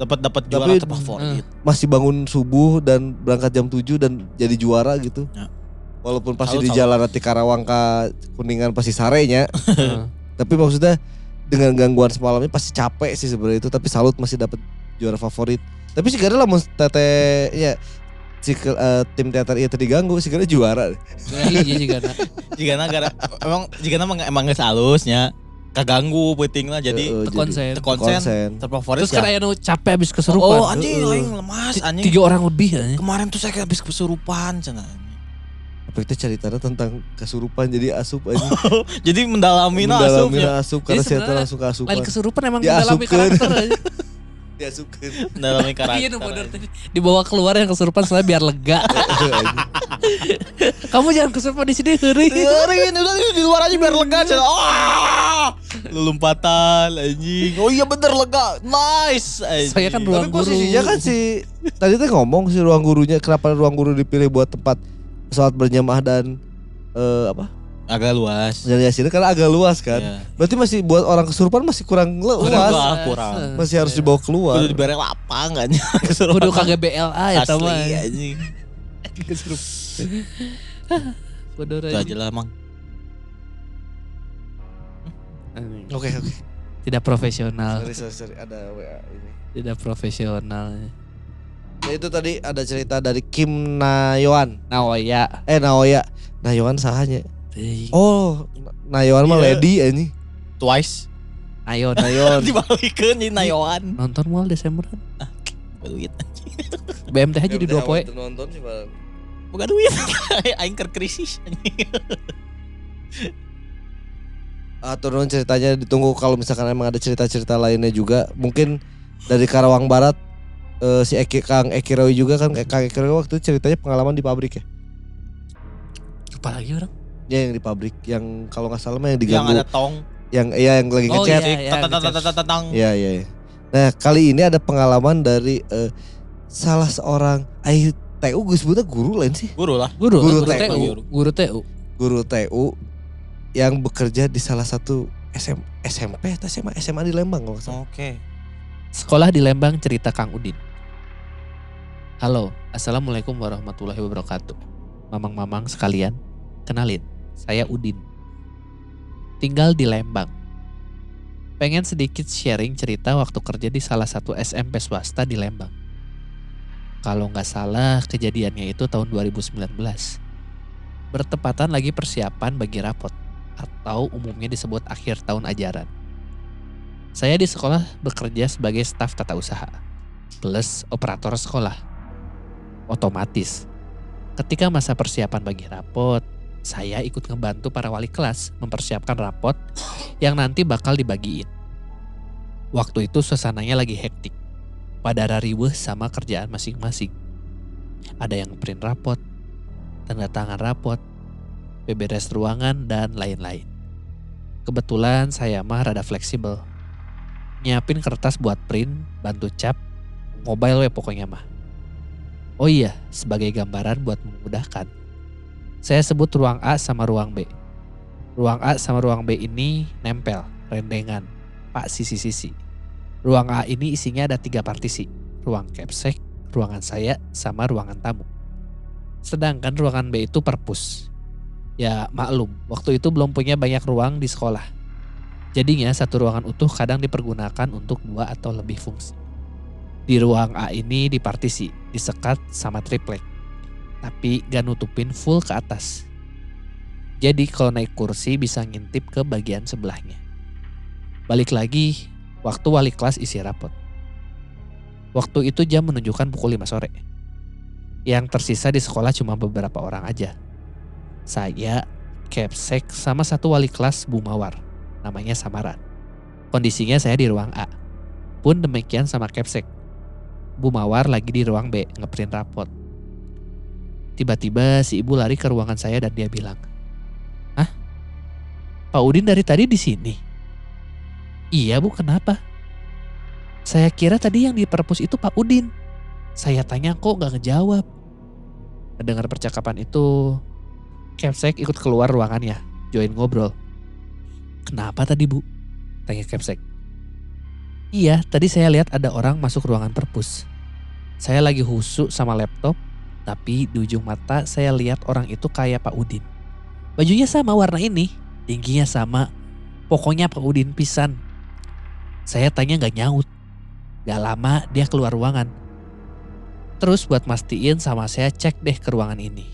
Dapat dapat Tapi- juara terfavorit. Masih bangun subuh dan berangkat jam 7 dan jadi juara gitu. Ya. Walaupun pasti Salut, di jalan nanti Karawang ke Kuningan pasti sarenya. Heeh. Tapi maksudnya dengan gangguan semalamnya pasti capek sih sebenarnya itu. Tapi salut masih dapat juara favorit. Tapi sih lah mau tete ya si eh, tim teater itu diganggu sih juara. Iya juga nah. Jika gara emang jika emang emang geus halusnya kaganggu penting lah jadi Eh, eh, konsen. teu konsen konsen. terfavorit Terus kan ya. nu capek habis kesurupan. Oh anjing Heeh. aing lemas anjing. Tiga orang lebih ya. Kemarin tuh saya kayak habis kesurupan cenah. Apa itu ceritanya tentang kesurupan jadi asup aja. Jadi mendalami nah Mendalami asupnya. asup karena saya langsung ke asupan. Lain kesurupan emang mendalami karakter aja. Diasupkeun. Mendalami karakter. Iya bener tadi. Dibawa keluar yang kesurupan soalnya biar lega. Kamu jangan kesurupan di sini heureuy. Dengerin udah di luar aja biar lega. Ah! Lompatan anjing. Oh iya bener lega. Nice. anjing. Saya kan ruang Tapi guru. posisinya kan si tadi tuh ngomong si ruang gurunya kenapa ruang guru dipilih buat tempat pesawat berjamaah dan eh, apa? agak luas. Dan Yasin karena agak luas kan. Iya. Berarti masih buat orang kesurupan masih kurang luas. Kurang, kurang. Masih harus dibawa keluar. Kudu dibere lapang kan kesurupan. Kudu kagak BLA ya Asli tama. anjing. Kesurupan. Bodoh Itu aja lah mang. Oke oke. Tidak profesional. Sorry sorry sorry ada WA ini. Tidak profesional. Ya, itu tadi ada cerita dari Kim Nayoan. Nah, oh ya. Eh Naoya. Nayoan sahanya. Oh, Nayoan mah Iya. lady anjing. Twice. ayo Nayoan. Dibalikeun jadi nayoan. nonton mal Desember. Duit. BMTH jadi dua poin. Nonton sih Bang. Bukan duit. Aing ker krisis anjing. Atau non ceritanya ditunggu kalau misalkan emang ada cerita-cerita lainnya juga. Mungkin dari Karawang Barat eh, si Eki Kang Eki Roy juga kan Kang Eki Roy waktu itu ceritanya pengalaman di pabrik ya. Apa lagi orang? Ya yang di pabrik yang kalau nggak salah mah yang Yang diganggu ada tong. yang iya yang lagi Oh, ngechat. iya, iya, Tatang. Iya iya. iya. Nah kali ini ada pengalaman dari eh, salah seorang Aih TU Gus Buta guru lain sih Guru lah. Guru, Guru guru, TU. TU. Guru TU. guru TU yang bekerja di salah satu SM, SMP atau SMA SMA di Lembang kalau. Oke. Sekolah di Lembang cerita Kang Udin. Halo, Assalamualaikum warahmatullahi wabarakatuh. Mamang-mamang sekalian, kenalin, saya Udin. Tinggal di Lembang. Pengen sedikit sharing cerita waktu kerja di salah satu SMP swasta di Lembang. Kalau nggak salah, kejadiannya itu tahun 2019. Bertepatan lagi persiapan bagi rapot, atau umumnya disebut akhir tahun ajaran. Saya di sekolah bekerja sebagai staf tata usaha plus operator sekolah. Otomatis, ketika masa persiapan bagi rapot, saya ikut ngebantu para wali kelas mempersiapkan rapot yang nanti bakal dibagiin. Waktu itu suasananya lagi hektik. Pada riweh sama kerjaan masing-masing. Ada yang print rapot, tanda tangan rapot, beberes ruangan, dan lain-lain. Kebetulan saya mah rada fleksibel nyiapin kertas buat print, bantu cap, mobile we pokoknya mah. Oh iya, sebagai gambaran buat memudahkan. Saya sebut ruang A sama ruang B. Ruang A sama ruang B ini nempel, rendengan, pak sisi-sisi. Ruang A ini isinya ada tiga partisi, ruang capsek, ruangan saya, sama ruangan tamu. Sedangkan ruangan B itu perpus. Ya maklum, waktu itu belum punya banyak ruang di sekolah. Jadinya satu ruangan utuh kadang dipergunakan untuk dua atau lebih fungsi. Di ruang A ini dipartisi, disekat sama triplek. Tapi gak nutupin full ke atas. Jadi kalau naik kursi bisa ngintip ke bagian sebelahnya. Balik lagi, waktu wali kelas isi rapot. Waktu itu jam menunjukkan pukul 5 sore. Yang tersisa di sekolah cuma beberapa orang aja. Saya, Capsek, sama satu wali kelas Bu Mawar namanya Samaran. Kondisinya saya di ruang A. Pun demikian sama Capsek. Bu Mawar lagi di ruang B ngeprint rapot. Tiba-tiba si ibu lari ke ruangan saya dan dia bilang, Hah? Pak Udin dari tadi di sini? Iya bu, kenapa? Saya kira tadi yang di perpus itu Pak Udin. Saya tanya kok gak ngejawab. Mendengar percakapan itu, Kepsek ikut keluar ruangannya, join ngobrol. Kenapa tadi bu? Tanya Kepsek. Iya, tadi saya lihat ada orang masuk ruangan perpus. Saya lagi husu sama laptop, tapi di ujung mata saya lihat orang itu kayak Pak Udin. Bajunya sama warna ini, tingginya sama. Pokoknya Pak Udin pisan. Saya tanya gak nyaut. Gak lama dia keluar ruangan. Terus buat mastiin sama saya cek deh ke ruangan ini.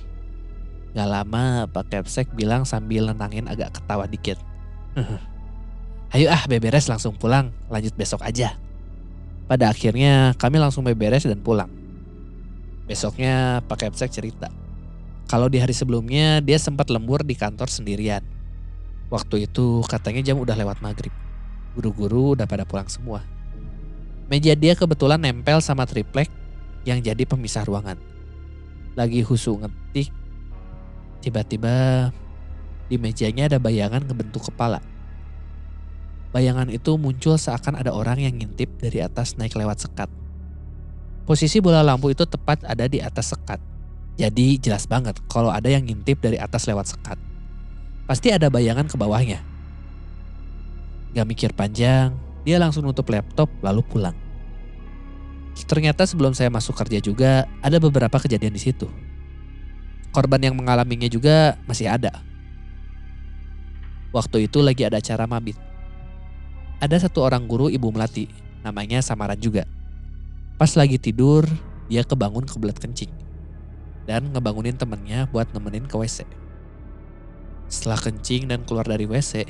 Gak lama Pak Kepsek bilang sambil nenangin agak ketawa dikit. Ayo ah beberes langsung pulang, lanjut besok aja. Pada akhirnya kami langsung beberes dan pulang. Besoknya Pak Kepsek cerita. Kalau di hari sebelumnya dia sempat lembur di kantor sendirian. Waktu itu katanya jam udah lewat maghrib. Guru-guru udah pada pulang semua. Meja dia kebetulan nempel sama triplek yang jadi pemisah ruangan. Lagi husu ngetik, tiba-tiba di mejanya ada bayangan ngebentuk kepala. Bayangan itu muncul seakan ada orang yang ngintip dari atas naik lewat sekat. Posisi bola lampu itu tepat ada di atas sekat. Jadi jelas banget kalau ada yang ngintip dari atas lewat sekat. Pasti ada bayangan ke bawahnya. Gak mikir panjang, dia langsung nutup laptop lalu pulang. Ternyata sebelum saya masuk kerja juga ada beberapa kejadian di situ. Korban yang mengalaminya juga masih ada. Waktu itu lagi ada acara mabit. Ada satu orang guru ibu melati, namanya Samaran juga. Pas lagi tidur, dia kebangun kebelet kencing. Dan ngebangunin temennya buat nemenin ke WC. Setelah kencing dan keluar dari WC,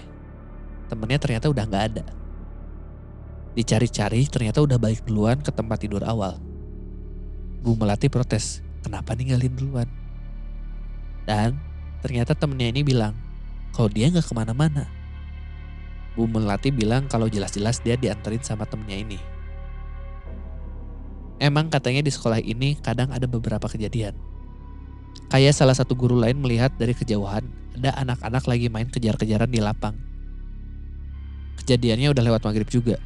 temennya ternyata udah nggak ada. Dicari-cari ternyata udah balik duluan ke tempat tidur awal. Bu Melati protes, kenapa ninggalin duluan? Dan ternyata temennya ini bilang, kalau dia nggak ke mana-mana. Bu Melati bilang kalau jelas-jelas dia dianterin sama temennya ini. Emang katanya di sekolah ini kadang ada beberapa kejadian. Kayak salah satu guru lain melihat dari kejauhan ada anak-anak lagi main kejar-kejaran di lapang. Kejadiannya udah lewat maghrib juga.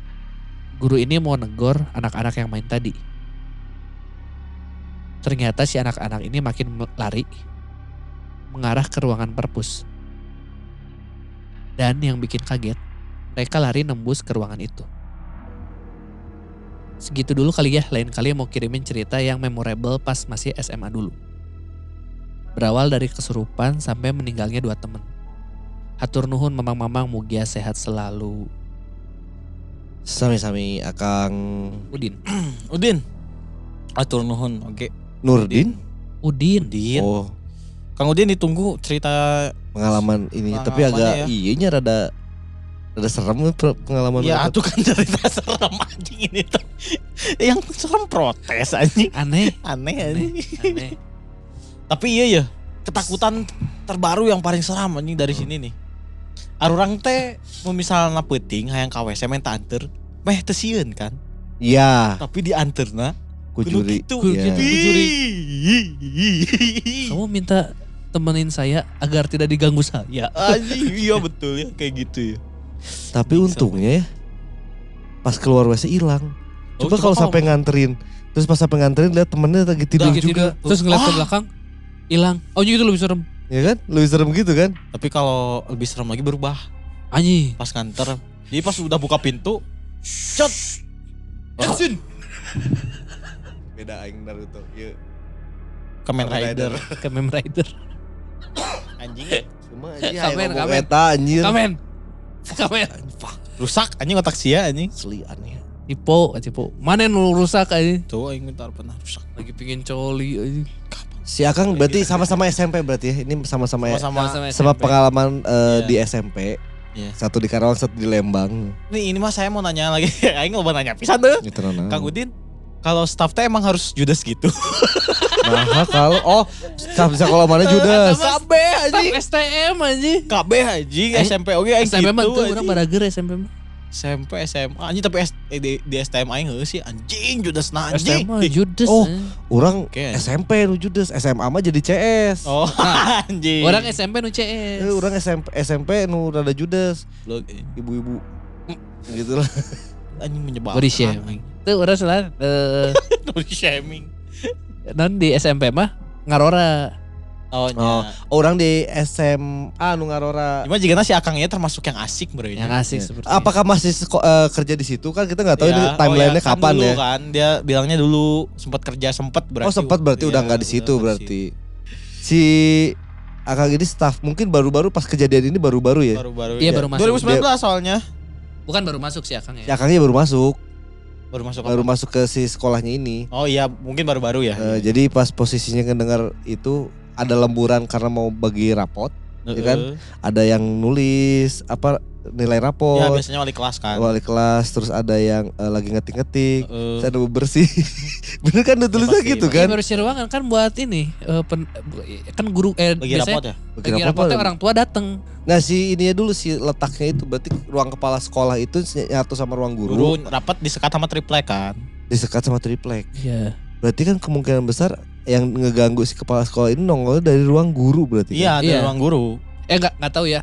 Guru ini mau negor anak-anak yang main tadi. Ternyata si anak-anak ini makin lari mengarah ke ruangan perpus. Dan yang bikin kaget, mereka lari nembus ke ruangan itu. Segitu dulu kali ya, lain kali mau kirimin cerita yang memorable pas masih SMA dulu. Berawal dari kesurupan sampai meninggalnya dua temen. Hatur nuhun mamang-mamang mugia sehat selalu. Sami-sami Akang Udin. Udin. Atur nuhun, oke. Nurdin. Udin. Udin. Oh, Kang Udin ditunggu cerita pengalaman ini tapi agak ya. iya nya rada rada serem pengalaman Ya atuh kan cerita serem anjing ini tuh. Yang serem protes anjing. Aneh. Aneh anjing. Aneh. Tapi iya ya, ketakutan terbaru yang paling seram anjing dari sini nih. Arurang teh mau misalnya peting hayang ka WC minta anter, meh teu sieun kan. Iya, Tapi dianterna kujuri. Itu Ku- Iya. kujuri. Kamu minta temenin saya agar tidak diganggu saya. Anjing, iya betul ya kayak gitu ya. Tapi untungnya ya pas keluar WC hilang. Oh, Coba kalau sampai nganterin, terus pas sampai nganterin lihat temennya lagi tidur Lagi juga, tidur, Terus ngeliat ke Ah. belakang, hilang. Oh itu lebih serem. ya kan? Lebih serem gitu kan? Tapi kalau lebih serem lagi berubah Anjing. pas nganter. Jadi pas udah buka pintu, shot. Action. Beda aing Naruto. Iya. Kamen Rider. Kamen Rider. Anjing. Cuma anjing Kamen, ngomong kamen. eta anjir. Kamen. Kamen. Rusak anjing otak sia anjing. Asli aneh. Tipu, tipu. Mana yang rusak aja? Tuh aing bentar pernah rusak. Lagi pingin coli aja. Si Akang berarti sama-sama SMP berarti ya. Ini sama-sama ya. Sama-sama. Sama-sama Sama SMP. pengalaman eh, Iya. di SMP. Iya. Satu di Karawang, satu di Lembang. Nih ini mah saya mau nanya lagi. Aing mau nanya pisan tuh. Gitu nah. Kang Udin, kalau staff teh emang harus judes gitu. Nah, kalau oh, staff sekolah mana Judas? Kabe Staf anjing. STM aja. Kabe anjing Aing- SMP oke aing SMP mah gitu. tuh orang anjing. barager SMP mah. SMP SMA anjing tapi S- eh, di, di STM aing heuh sih anjing judes nah anjing. SMA Judes. Oh. eh. Orang Oke. SMP nu judes, SMA mah jadi CS. Oh Nah, anjing. Orang SMP nu CS. Eh, orang SMP SMP nu rada judes, ibu-ibu. gitu lah. Anjing menyebalkan. Body shaming. Tuh orang salah eh Body shaming. non di SMP mah ngarora. Oh, Oh, orang di SMA nu ngarora. Cuma jika si Akangnya termasuk yang asik bro Yang asik Ya. seperti Apakah masih seko- eh, kerja di situ kan kita nggak tahu Iya, ini oh timelinenya iya, kan kapan dulu ya. kan dia bilangnya dulu sempat kerja sempat berarti. oh sempat berarti Iya, udah nggak di situ berarti. Si Akang ini staff mungkin baru-baru pas kejadian ini baru-baru ya. Baru-baru. Iya, baru masuk. 2019 soalnya. Bukan baru masuk sih Akang Si ya. Akangnya baru masuk, Baru masuk baru apa? masuk ke si sekolahnya ini. Oh iya, mungkin baru-baru ya. Eh, jadi pas posisinya ngedengar itu ada lemburan karena mau bagi rapot, ya kan? Ada yang nulis apa nilai Ya rapot, biasanya wali kelas kan. wali kelas, terus ada yang eh, lagi ngetik-ngetik, saya ada bersih. Bener kan tulisnya pasti, gitu Iya kan? baru si ruangan kan buat ini eh, pen- kan guru eh Bagi biasanya rapot ya. Bagi bagi rapot rapotnya orang tua dateng. Nah si ini dulu si letaknya itu berarti ruang kepala sekolah itu nyatu sama ruang guru, Guru rapat disekat sama triplek kan. disekat sama triplek. Iya. Berarti kan kemungkinan besar yang ngeganggu si kepala sekolah ini nongolnya dari ruang guru berarti. kan? Iya, ada Iya. ruang guru. Eh enggak enggak tahu ya.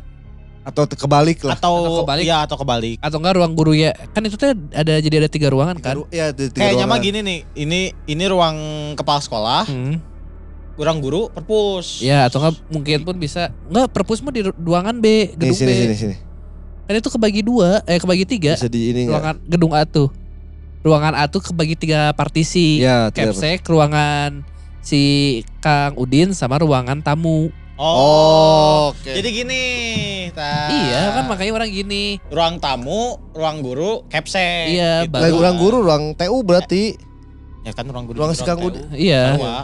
Atau kebalik lah. Atau, Atau kebalik. Iya, atau kebalik. Atau enggak ruang guru ya. Kan itu tuh ada jadi ada tiga ruangan kan. Tiga ru- di- tiga Kayaknya mah gini nih, ini ini ruang kepala sekolah, Hmm. ruang guru, perpus. Ya atau enggak mungkin pun bisa enggak perpus mah di ru- ruangan B, Nih gedung sini B. sini sini. Kan itu kebagi dua, eh kebagi tiga. Bisa di ini enggak? ruangan gedung A tuh. Ruangan A tuh kebagi tiga partisi. Tiga- Capsek, ruangan si Kang Udin sama ruangan tamu. Oh. oke. Jadi gini, Tah. Iya kan makanya orang gini. ruang tamu, ruang guru, capsek. Iya, gitu. Baru- ruang guru, ruang TU berarti. Ya kan ruang guru. Ruang juga si Kang TU. Udin. Iya. Tawa.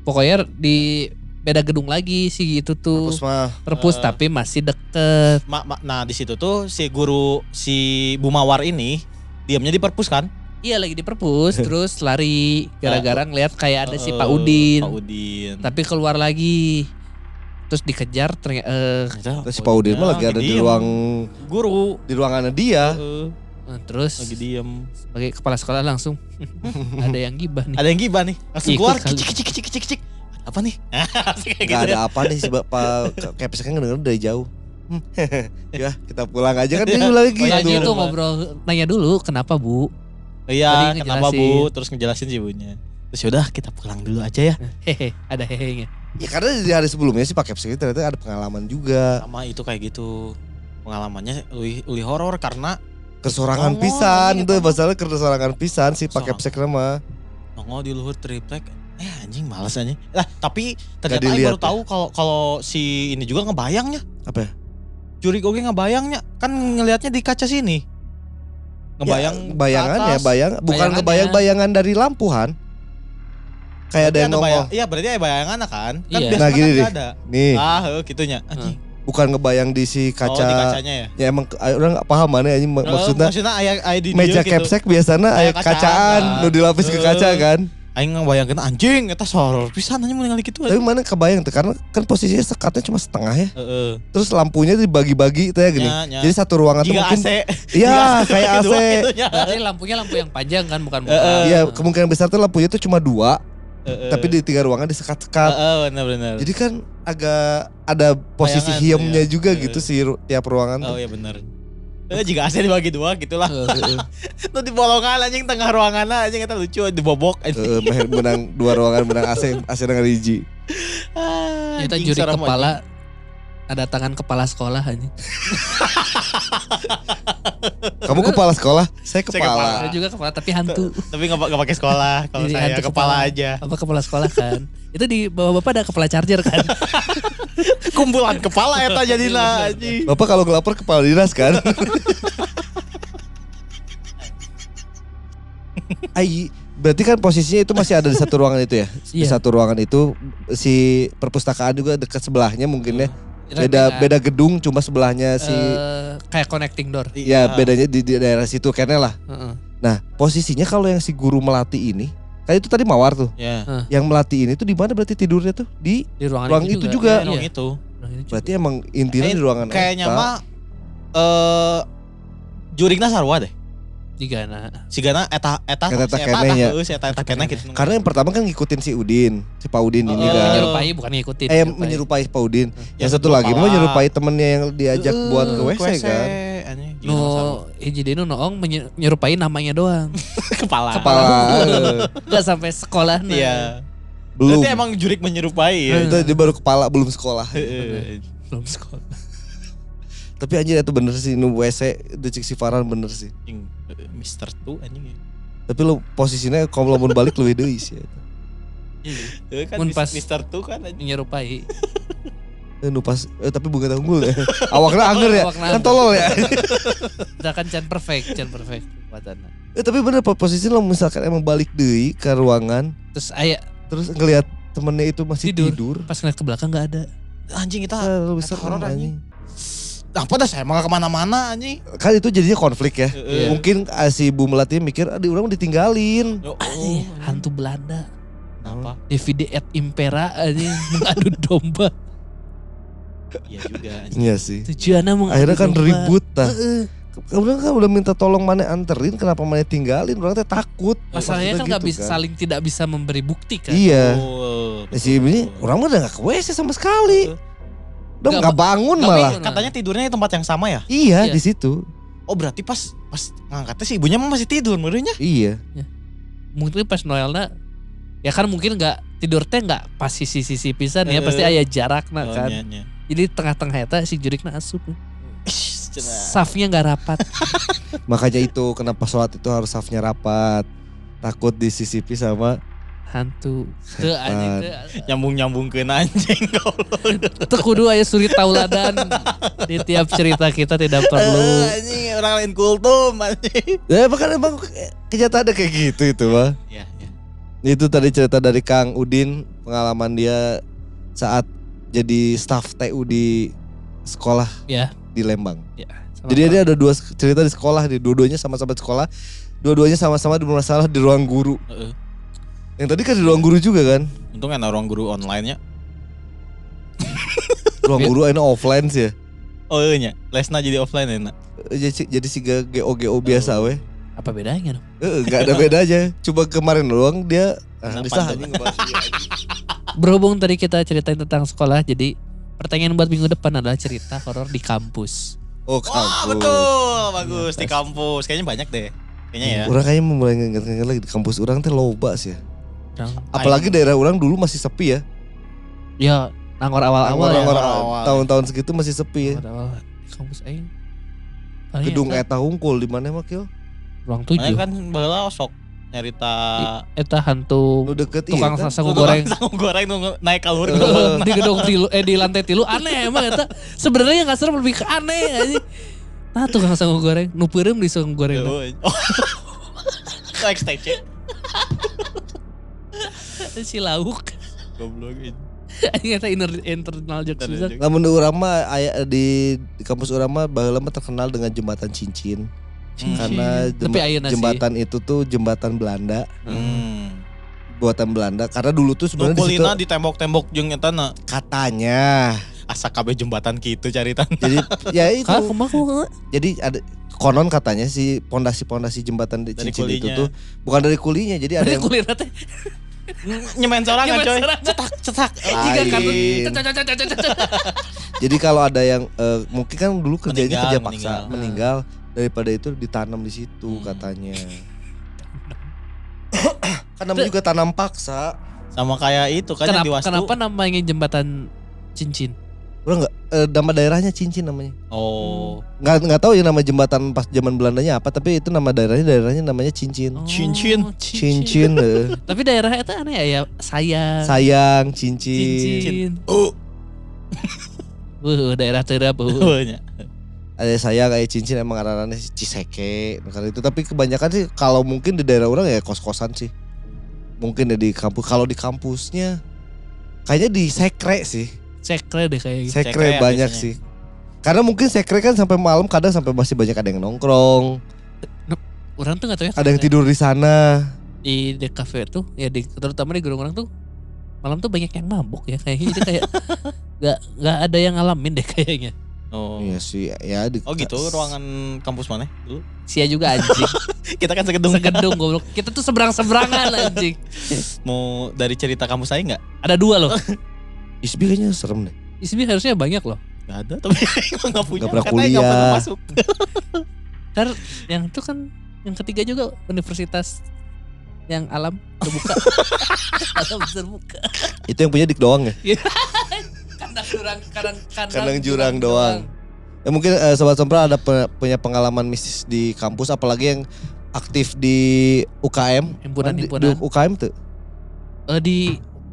Pokoknya di beda gedung lagi sih gitu tuh. Terus mah Perpus Eh. tapi masih deket. Ma- ma- nah di situ tuh si guru si Bu Mawar ini diamnya di perpus kan? Iya lagi di perpus terus lari gara-gara ngeliat kayak ada si Eh, Pak Udin. Pak Udin. Tapi keluar lagi. Terus dikejar ternyata eh, Ternyata terus si Pak Udin mah lagi ada di ruang guru. di ruangannya dia. Heeh, eh, terus lagi diem. sebagai kepala sekolah langsung ada yang gibah nih. Ada yang gibah nih. Langsung Ikut keluar kicik kicik kicik kicik kicik. Apa nih? Kayak Gak gitu ada ya. apa nih si Bapak Kepes kan ngedenger dari jauh. Hmm, ya kita pulang aja kan dia bilang gitu. Nanya tuh ngobrol nanya dulu kenapa Bu? Iya, kenapa. Bu? Terus ngejelasin si ibunya. Terus yaudah kita pulang dulu aja ya. Hehe, ada hehenya. Ya karena di hari sebelumnya sih Pak Kepes itu ternyata ada pengalaman juga. Sama itu kayak gitu. Pengalamannya lebih, lebih horor karena Kesorangan pisan tuh mah. masalah kesorangan pisan si Pak Sorangan. Kepsek mah. nongol di luhur triplek. Eh anjing males anjing. Lah tapi ternyata Aing dilihat baru tahu kalau kalau si ini juga ngebayangnya. Apa ya? Juri oke ngebayangnya. Kan ngelihatnya di kaca sini. Ngebayang Ya, bayangan ke ya atas. bayang bukan Bayangannya. ngebayang bayangan dari lampuhan. Kayak ada yang ngomong. bayang- Iya berarti ada bayangan kan? Kan Iya. biasanya Nah, gini kan ada. Nih, Ah, heuh, gitunya. Anjing. bukan ngebayang di si kaca. Oh, di kacanya ya. Ya emang ke- orang nggak paham mana anjing mak- Oh, maksudnya maksudnya aya aya di meja gitu. kepsek biasanya aya Kayak kacaan kacaan, nu dilapis ke Eh. kaca kan. Aing ngebayangkeun anjing eta horor pisan anjing ningali kitu. Tapi mana kebayang tuh karena kan posisinya sekatnya cuma setengah ya. Heeh. Terus lampunya dibagi-bagi itu ya gini. Nya, nya. Jadi satu ruangan tuh mungkin AC. Iya, kayak AC. Berarti lampunya lampu yang panjang kan bukan Eh, eh. Iya, kemungkinan besar tuh lampunya tuh cuma dua, Tapi di tiga ruangan disekat-sekat. Heeh, benar-benar. Jadi kan agak ada posisi Bayangan, hiamnya iya. juga Iya. gitu sih ru- tiap ruangan Oh iya benar. Eh jika AC dibagi dua gitulah. Tuh di bolongan anjing tengah ruangan anjing eta lucu dibobok anjing. Eh, menang dua ruangan menang AC AC dengan hiji. Ah, Kita juri kepala ada tangan kepala sekolah aja. Kamu kepala sekolah, saya Saya kepala. kepala. Ada juga kepala tapi hantu. Tapi nggak nggak pakai sekolah. Kalau Jadi saya hantu kepala kepala. aja. Apa kepala sekolah kan? Itu di bawah bapak ada kepala charger kan? Kumpulan kepala eta jadilah anjing. Bapak kalau ngelapor kepala dinas kan? Ai, berarti kan posisinya itu masih ada di satu ruangan itu ya? Di Iya. satu ruangan itu si perpustakaan juga dekat sebelahnya mungkin ya. Beda beda gedung cuma sebelahnya si eh, kayak connecting door. ya bedanya di, di daerah situ kayaknya lah. Heeh. Nah, posisinya kalau yang si guru melati ini, kan itu tadi mawar tuh. Ya. Yang melati ini tuh di mana berarti tidurnya tuh? Di Di ruangan Ruang itu juga. Iya, Emang itu. ruang itu juga. berarti emang intinya Kayak- di ruangan Kayaknya mah eh jurigna sarua deh. Jigana. Sigana eta eta Eta- eta si heeh, si eta eta keneh gitu. Karena yang pertama kan ngikutin si Udin, si Pak Udin ini Oh, kan. Menyerupai bukan ngikutin. Eh menyerupai Pak Udin. Yang satu lagi mau menyerupai temennya yang diajak Heeh, buat ke WC, kan. anjing. No, hiji dinu noong menye- menyerupai namanya doang. kepala. Kepala. eh, Gak sampai sekolah nah. Iya. belum. Berarti emang jurik menyerupai ya. Itu dia baru kepala belum sekolah. Heeh. belum sekolah. Tapi anjir itu bener sih nu WC itu cik si Farhan bener sih. Anjing, eh, Mister tuh anjing. Tapi lu posisinya kalau mau balik lebih deui sih. Eh, kan Mun pas- Mister tuh kan anjing. Menyerupai. Eh, nu pas eh, tapi bunga unggul ya. Awakna anger ya. Kan tolol ya. Udah kan can perfect, can perfect kekuatannya. Eh, tapi bener po- posisi lo misalkan emang balik deui ke ruangan Terus ayah terus ngelihat temennya itu masih Tidur. tidur. pas ngeliat ke belakang gak ada. Anjing kita lu bisa eta horor, anjing. Apa dah saya emang ke mana-mana anjing. Kan itu jadinya konflik ya. Heeh. Mungkin ah, si Bu Melati mikir, aduh orang ditinggalin. Oh, Anjing, hantu Belanda. Apa? DVD et Impera anjing mengadu domba. Iya juga anjing. Iya sih. Tujuannya mengadu Akhirnya kan domba. ribut tah. Heeh. Kemudian kan udah minta tolong mana anterin, kenapa mana tinggalin? Orang teh takut. Masalahnya kan nggak gitu bisa saling tidak bisa memberi bukti kan. Iya. Oh, Ya, si ini orang mah udah gak ke WC sama sekali. Udah Nggak gak bangun nggak malah. bangun. Katanya tidurnya di tempat yang sama ya? Iya, Iya. di situ. Oh berarti pas pas ngangkatnya si ibunya mah masih tidur menurutnya? Iya. Mungkin pas Noelna ya kan mungkin nggak tidur teh nggak pas sisi-sisi pisan ya Eh. pasti aya jarak nah Oh, kan. nya, nya. Jadi tengah-tengah eta si jurikna asup. Safnya nggak rapat. Makanya itu kenapa sholat itu harus safnya rapat. Takut disisipi sama Hantu. Teu anjing teu. Nyambung-nyambung ke anjing Teu kudu aya suri tauladan di tiap cerita kita tidak perlu. Eh, anjing orang lain kultum anjing. Ya bahkan emang kenyataan kayak gitu itu mah. Iya, iya. Itu tadi cerita dari Kang Udin pengalaman dia saat jadi staff TU di sekolah Ya. di Lembang. Sama Jadi dia ada dua cerita di sekolah nih, dua-duanya sama-sama di sekolah, dua-duanya sama-sama bermasalah di ruang guru. Heeh. Yang tadi kan di ruang guru juga kan? Untung kan orang guru online-nya. Ruang guru ini offline sih ya. Oh iya nya, lesna jadi offline ya nak. Jadi jadi si GO GO biasa weh. apa bedanya dong? Heeh, enggak ada bedanya. Coba kemarin doang dia ah, Kenapa bisa anjing. Berhubung tadi kita ceritain tentang sekolah, jadi pertanyaan buat minggu depan adalah cerita horor di kampus. Oh, Wah kampus. betul, bagus di kampus. Kayaknya banyak deh. Kayaknya ya. Orang kayaknya mulai nginget-nginget lagi di kampus orang teh loba sih ya. Apalagi daerah orang dulu masih sepi ya. ya nangor awal-awal ya. Tahun-tahun segitu masih sepi ya. Awal-awal di kampus aing. Gedung eta hungkul di mana mah kieu? ruang Makanya tujuh. kan baheula sok nyarita Eta hantu Nu deket tukang iya kan? sangu Tukang goreng sangu goreng nunggu naik kalur. Eh. di gedung tilu eh di lantai tilu aneh emang eta sebenarnya nggak serem lebih ke aneh aja nah tukang sangu goreng nu peureum di sangu goreng Oh. XTC. Si lauk Goblok ini. Aing eta inner internal jokes bisa. jokes. Lamun di urang mah aya di, di kampus baheula mah terkenal dengan jembatan cincin. Hmm. Karena sih. jembatan itu tuh jembatan Belanda, Hmm. buatan Belanda. Karena dulu tuh sebenarnya di situ di tembok-tembok jeung eta katanya. asa kabeh jembatan gitu caritan. Jadi ya itu. Jadi ada konon katanya si pondasi-pondasi jembatan di Dari cincin itu kulinya. tuh bukan dari kulinya. Jadi ada Ada yang kuliah Nyemen sorangan Nyemen coy. sorangan. Cetak cetak. Jika kan Lain. Jadi kalau ada yang eh, mungkin kan dulu kerjanya Meninggal, kerja paksa, meninggal. meninggal. daripada itu ditanam di situ Hmm. katanya. kan namanya juga tanam paksa. Sama kayak itu kan yang di Kenapa, Wastu. kenapa namanya jembatan cincin? Orang nggak eh, nama daerahnya cincin namanya. Oh. Nggak nggak tahu ya nama jembatan pas zaman Belandanya apa, tapi itu nama daerahnya daerahnya namanya cincin. Oh, Cincin. Cincin, eh. Tapi daerah itu aneh ya, ya sayang. sayang, cincin. cincin. Oh. Wuh, daerah terap. Oh, wuh. nya. Ada sayang kayak cincin emang arah-arahnya Ciseke, karena itu. Tapi kebanyakan sih kalau mungkin di daerah orang ya kos-kosan sih. Mungkin ya di kampus. Kalau di kampusnya kayaknya di sekre sih. Sekre deh kayak gitu. Sekre, Sekre ya banyak biasanya. sih. Karena mungkin sekre kan sampai malam kadang sampai masih banyak ada yang nongkrong, Orang tuh gak tahu ya. ada yang tidur di sana. di di kafe tuh ya di terutama di gedung orang tuh malam tuh banyak yang mabuk ya kayaknya jadi kayak nggak nggak ada yang ngalamin deh kayaknya Oh. Iya sih, ya di Oh gitu ruangan kampus mana dulu? Sia juga anjing. Kita kan segedung. Segedung goblok. Kita tuh seberang-seberangan anjing. Mau dari cerita kampus saya nggak? Ada dua loh. ISB kayaknya serem deh. ISB harusnya banyak loh. Nggak ada tapi emang nggak punya. Nggak pernah Katanya nggak pernah kuliah. masuk. Ntar yang itu kan yang ketiga juga universitas yang alam terbuka. alam terbuka. Itu yang punya dik doang ya. Kandang jurang, kandang, kandang, Kandang jurang doang. Ya mungkin eh, sobat sompral ada pe- punya pengalaman mistis di kampus apalagi yang aktif di UKM. Himpunan Di- UKM tuh. Eh, di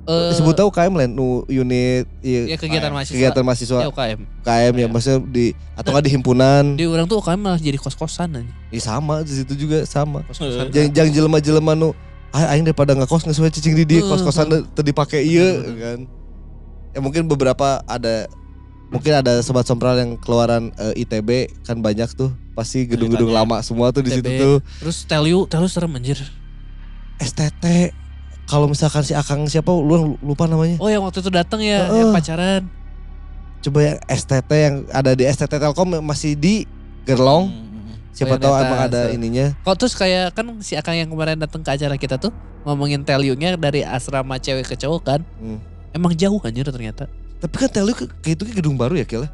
eh, Sebut tahu UKM lain nu unit iya, ya kegiatan mahasiswa. kegiatan mahasiswa Ya, UKM. UKM ya Iya. maksudnya di atau nggak di himpunan. Di orang tuh UKM malah jadi kos-kosan aja. Iya sama di situ juga sama. Kos-kosan. Jangan jangan jelema-jelema nu ah aing daripada ngekos nggak sesuai cicing di dia Heeh, kos-kosan teu dipake ieu kan. Ya mungkin beberapa ada mungkin ada sobat sompral yang keluaran eh, ITB kan banyak tuh pasti gedung-gedung lama semua tuh di situ tuh Terus Teliu, Teliu serem anjir. STT kalau misalkan si Akang siapa lu lupa namanya Oh yang waktu itu datang ya, Heeh. yang pacaran. coba yang STT yang ada di STT Telkom masih di Gerlong Hmm. siapa Oh, yang tahu emang ada so. ininya Kok terus kayak kan si Akang yang kemarin datang ke acara kita tuh ngomongin Teliunya dari asrama cewek ke cowok kan. Hmm. Emang jauh anjir ternyata. tapi kan Teluk ke, ke itu ke gedung baru ya Kil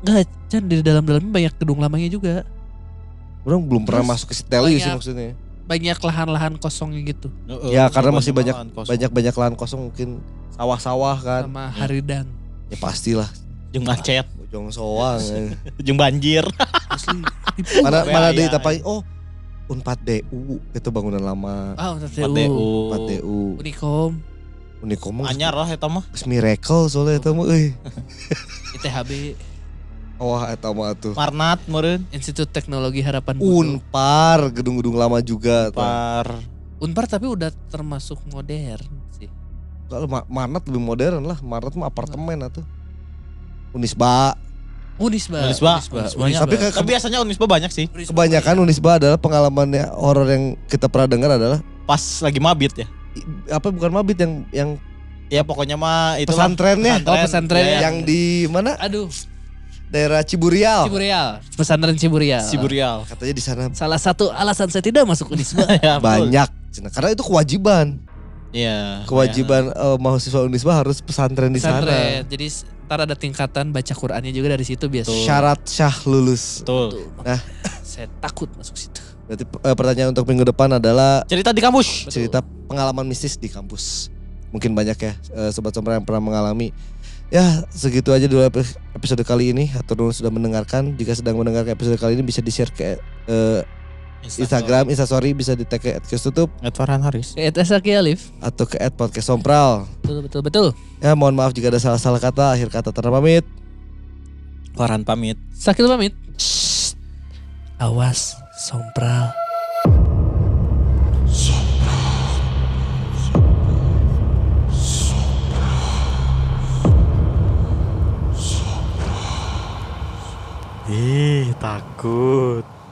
Enggak, Chan di dalam-dalamnya banyak gedung lamanya juga. orang belum pernah Terus masuk ke si Teluk sih banyak- maksudnya Banyak lahan-lahan kosongnya gitu. Heeh, Ya, karena masih banyak- lahan kosong. banyak banyak lahan kosong mungkin sawah-sawah kan Sama Haridan. ya pastilah Jeung macet, Bojong soang jeung banjir. Asli. mana Ya, mana ya, di ya. tapai oh Unpad DU itu bangunan lama Ah, TU. DU. Unpad DU Unikom, Unikom mah Anyar lah eta mah. miracle soalnya eta mah euy ITHB, wah eta mah tuh Marnat meureun. Institut Teknologi Harapan Bumi. Unpar gedung-gedung lama juga tuh. Par. Unpar tapi udah termasuk modern sih. Kalau Ma- Marnat lebih modern lah Marnat mah apartemen atuh Unisba Unisba. Unisba. Unisba. Unisba. Unisba. Tapi ke- Tapi biasanya Unisba banyak sih. Unisba kebanyakan Unisba adalah pengalamannya horor yang kita pernah dengar adalah Pas lagi mabit ya. apa bukan mabit yang yang Ya pokoknya mah itu pesantrennya Oh, pesantren ya, yang di mana Aduh, daerah Ciburial Ciburial. Pesantren Ciburial. Siburial. katanya di sana Salah satu alasan saya tidak masuk Unisba. ya, banyak Cina. karena itu kewajiban Iya. kewajiban eh, mahasiswa Unisba harus pesantren di sana Pesantren. Jadi ntar ada tingkatan baca Qurannya juga dari situ biasa. Betul. syarat syah lulus Betul. Nah. saya takut masuk situ. berarti eh, pertanyaan untuk minggu depan adalah Cerita di kampus. Betul. cerita pengalaman mistis di kampus. Mungkin banyak ya eh, sobat sombra yang pernah mengalami. Ya segitu aja dulu epi- episode kali ini. Atau sudah mendengarkan. Jika sedang mendengarkan episode kali ini bisa di share ke eh, Instagram, Instastory bisa di tag ke @tutup Edward Haris. Kayak Tessa Alif. atau ke @podcast sompral. Betul betul betul. Ya mohon maaf jika ada salah-salah kata. Akhir kata terpamit. Farhan pamit. Sakil pamit. Shh. Awas, sompral. Ih, takut.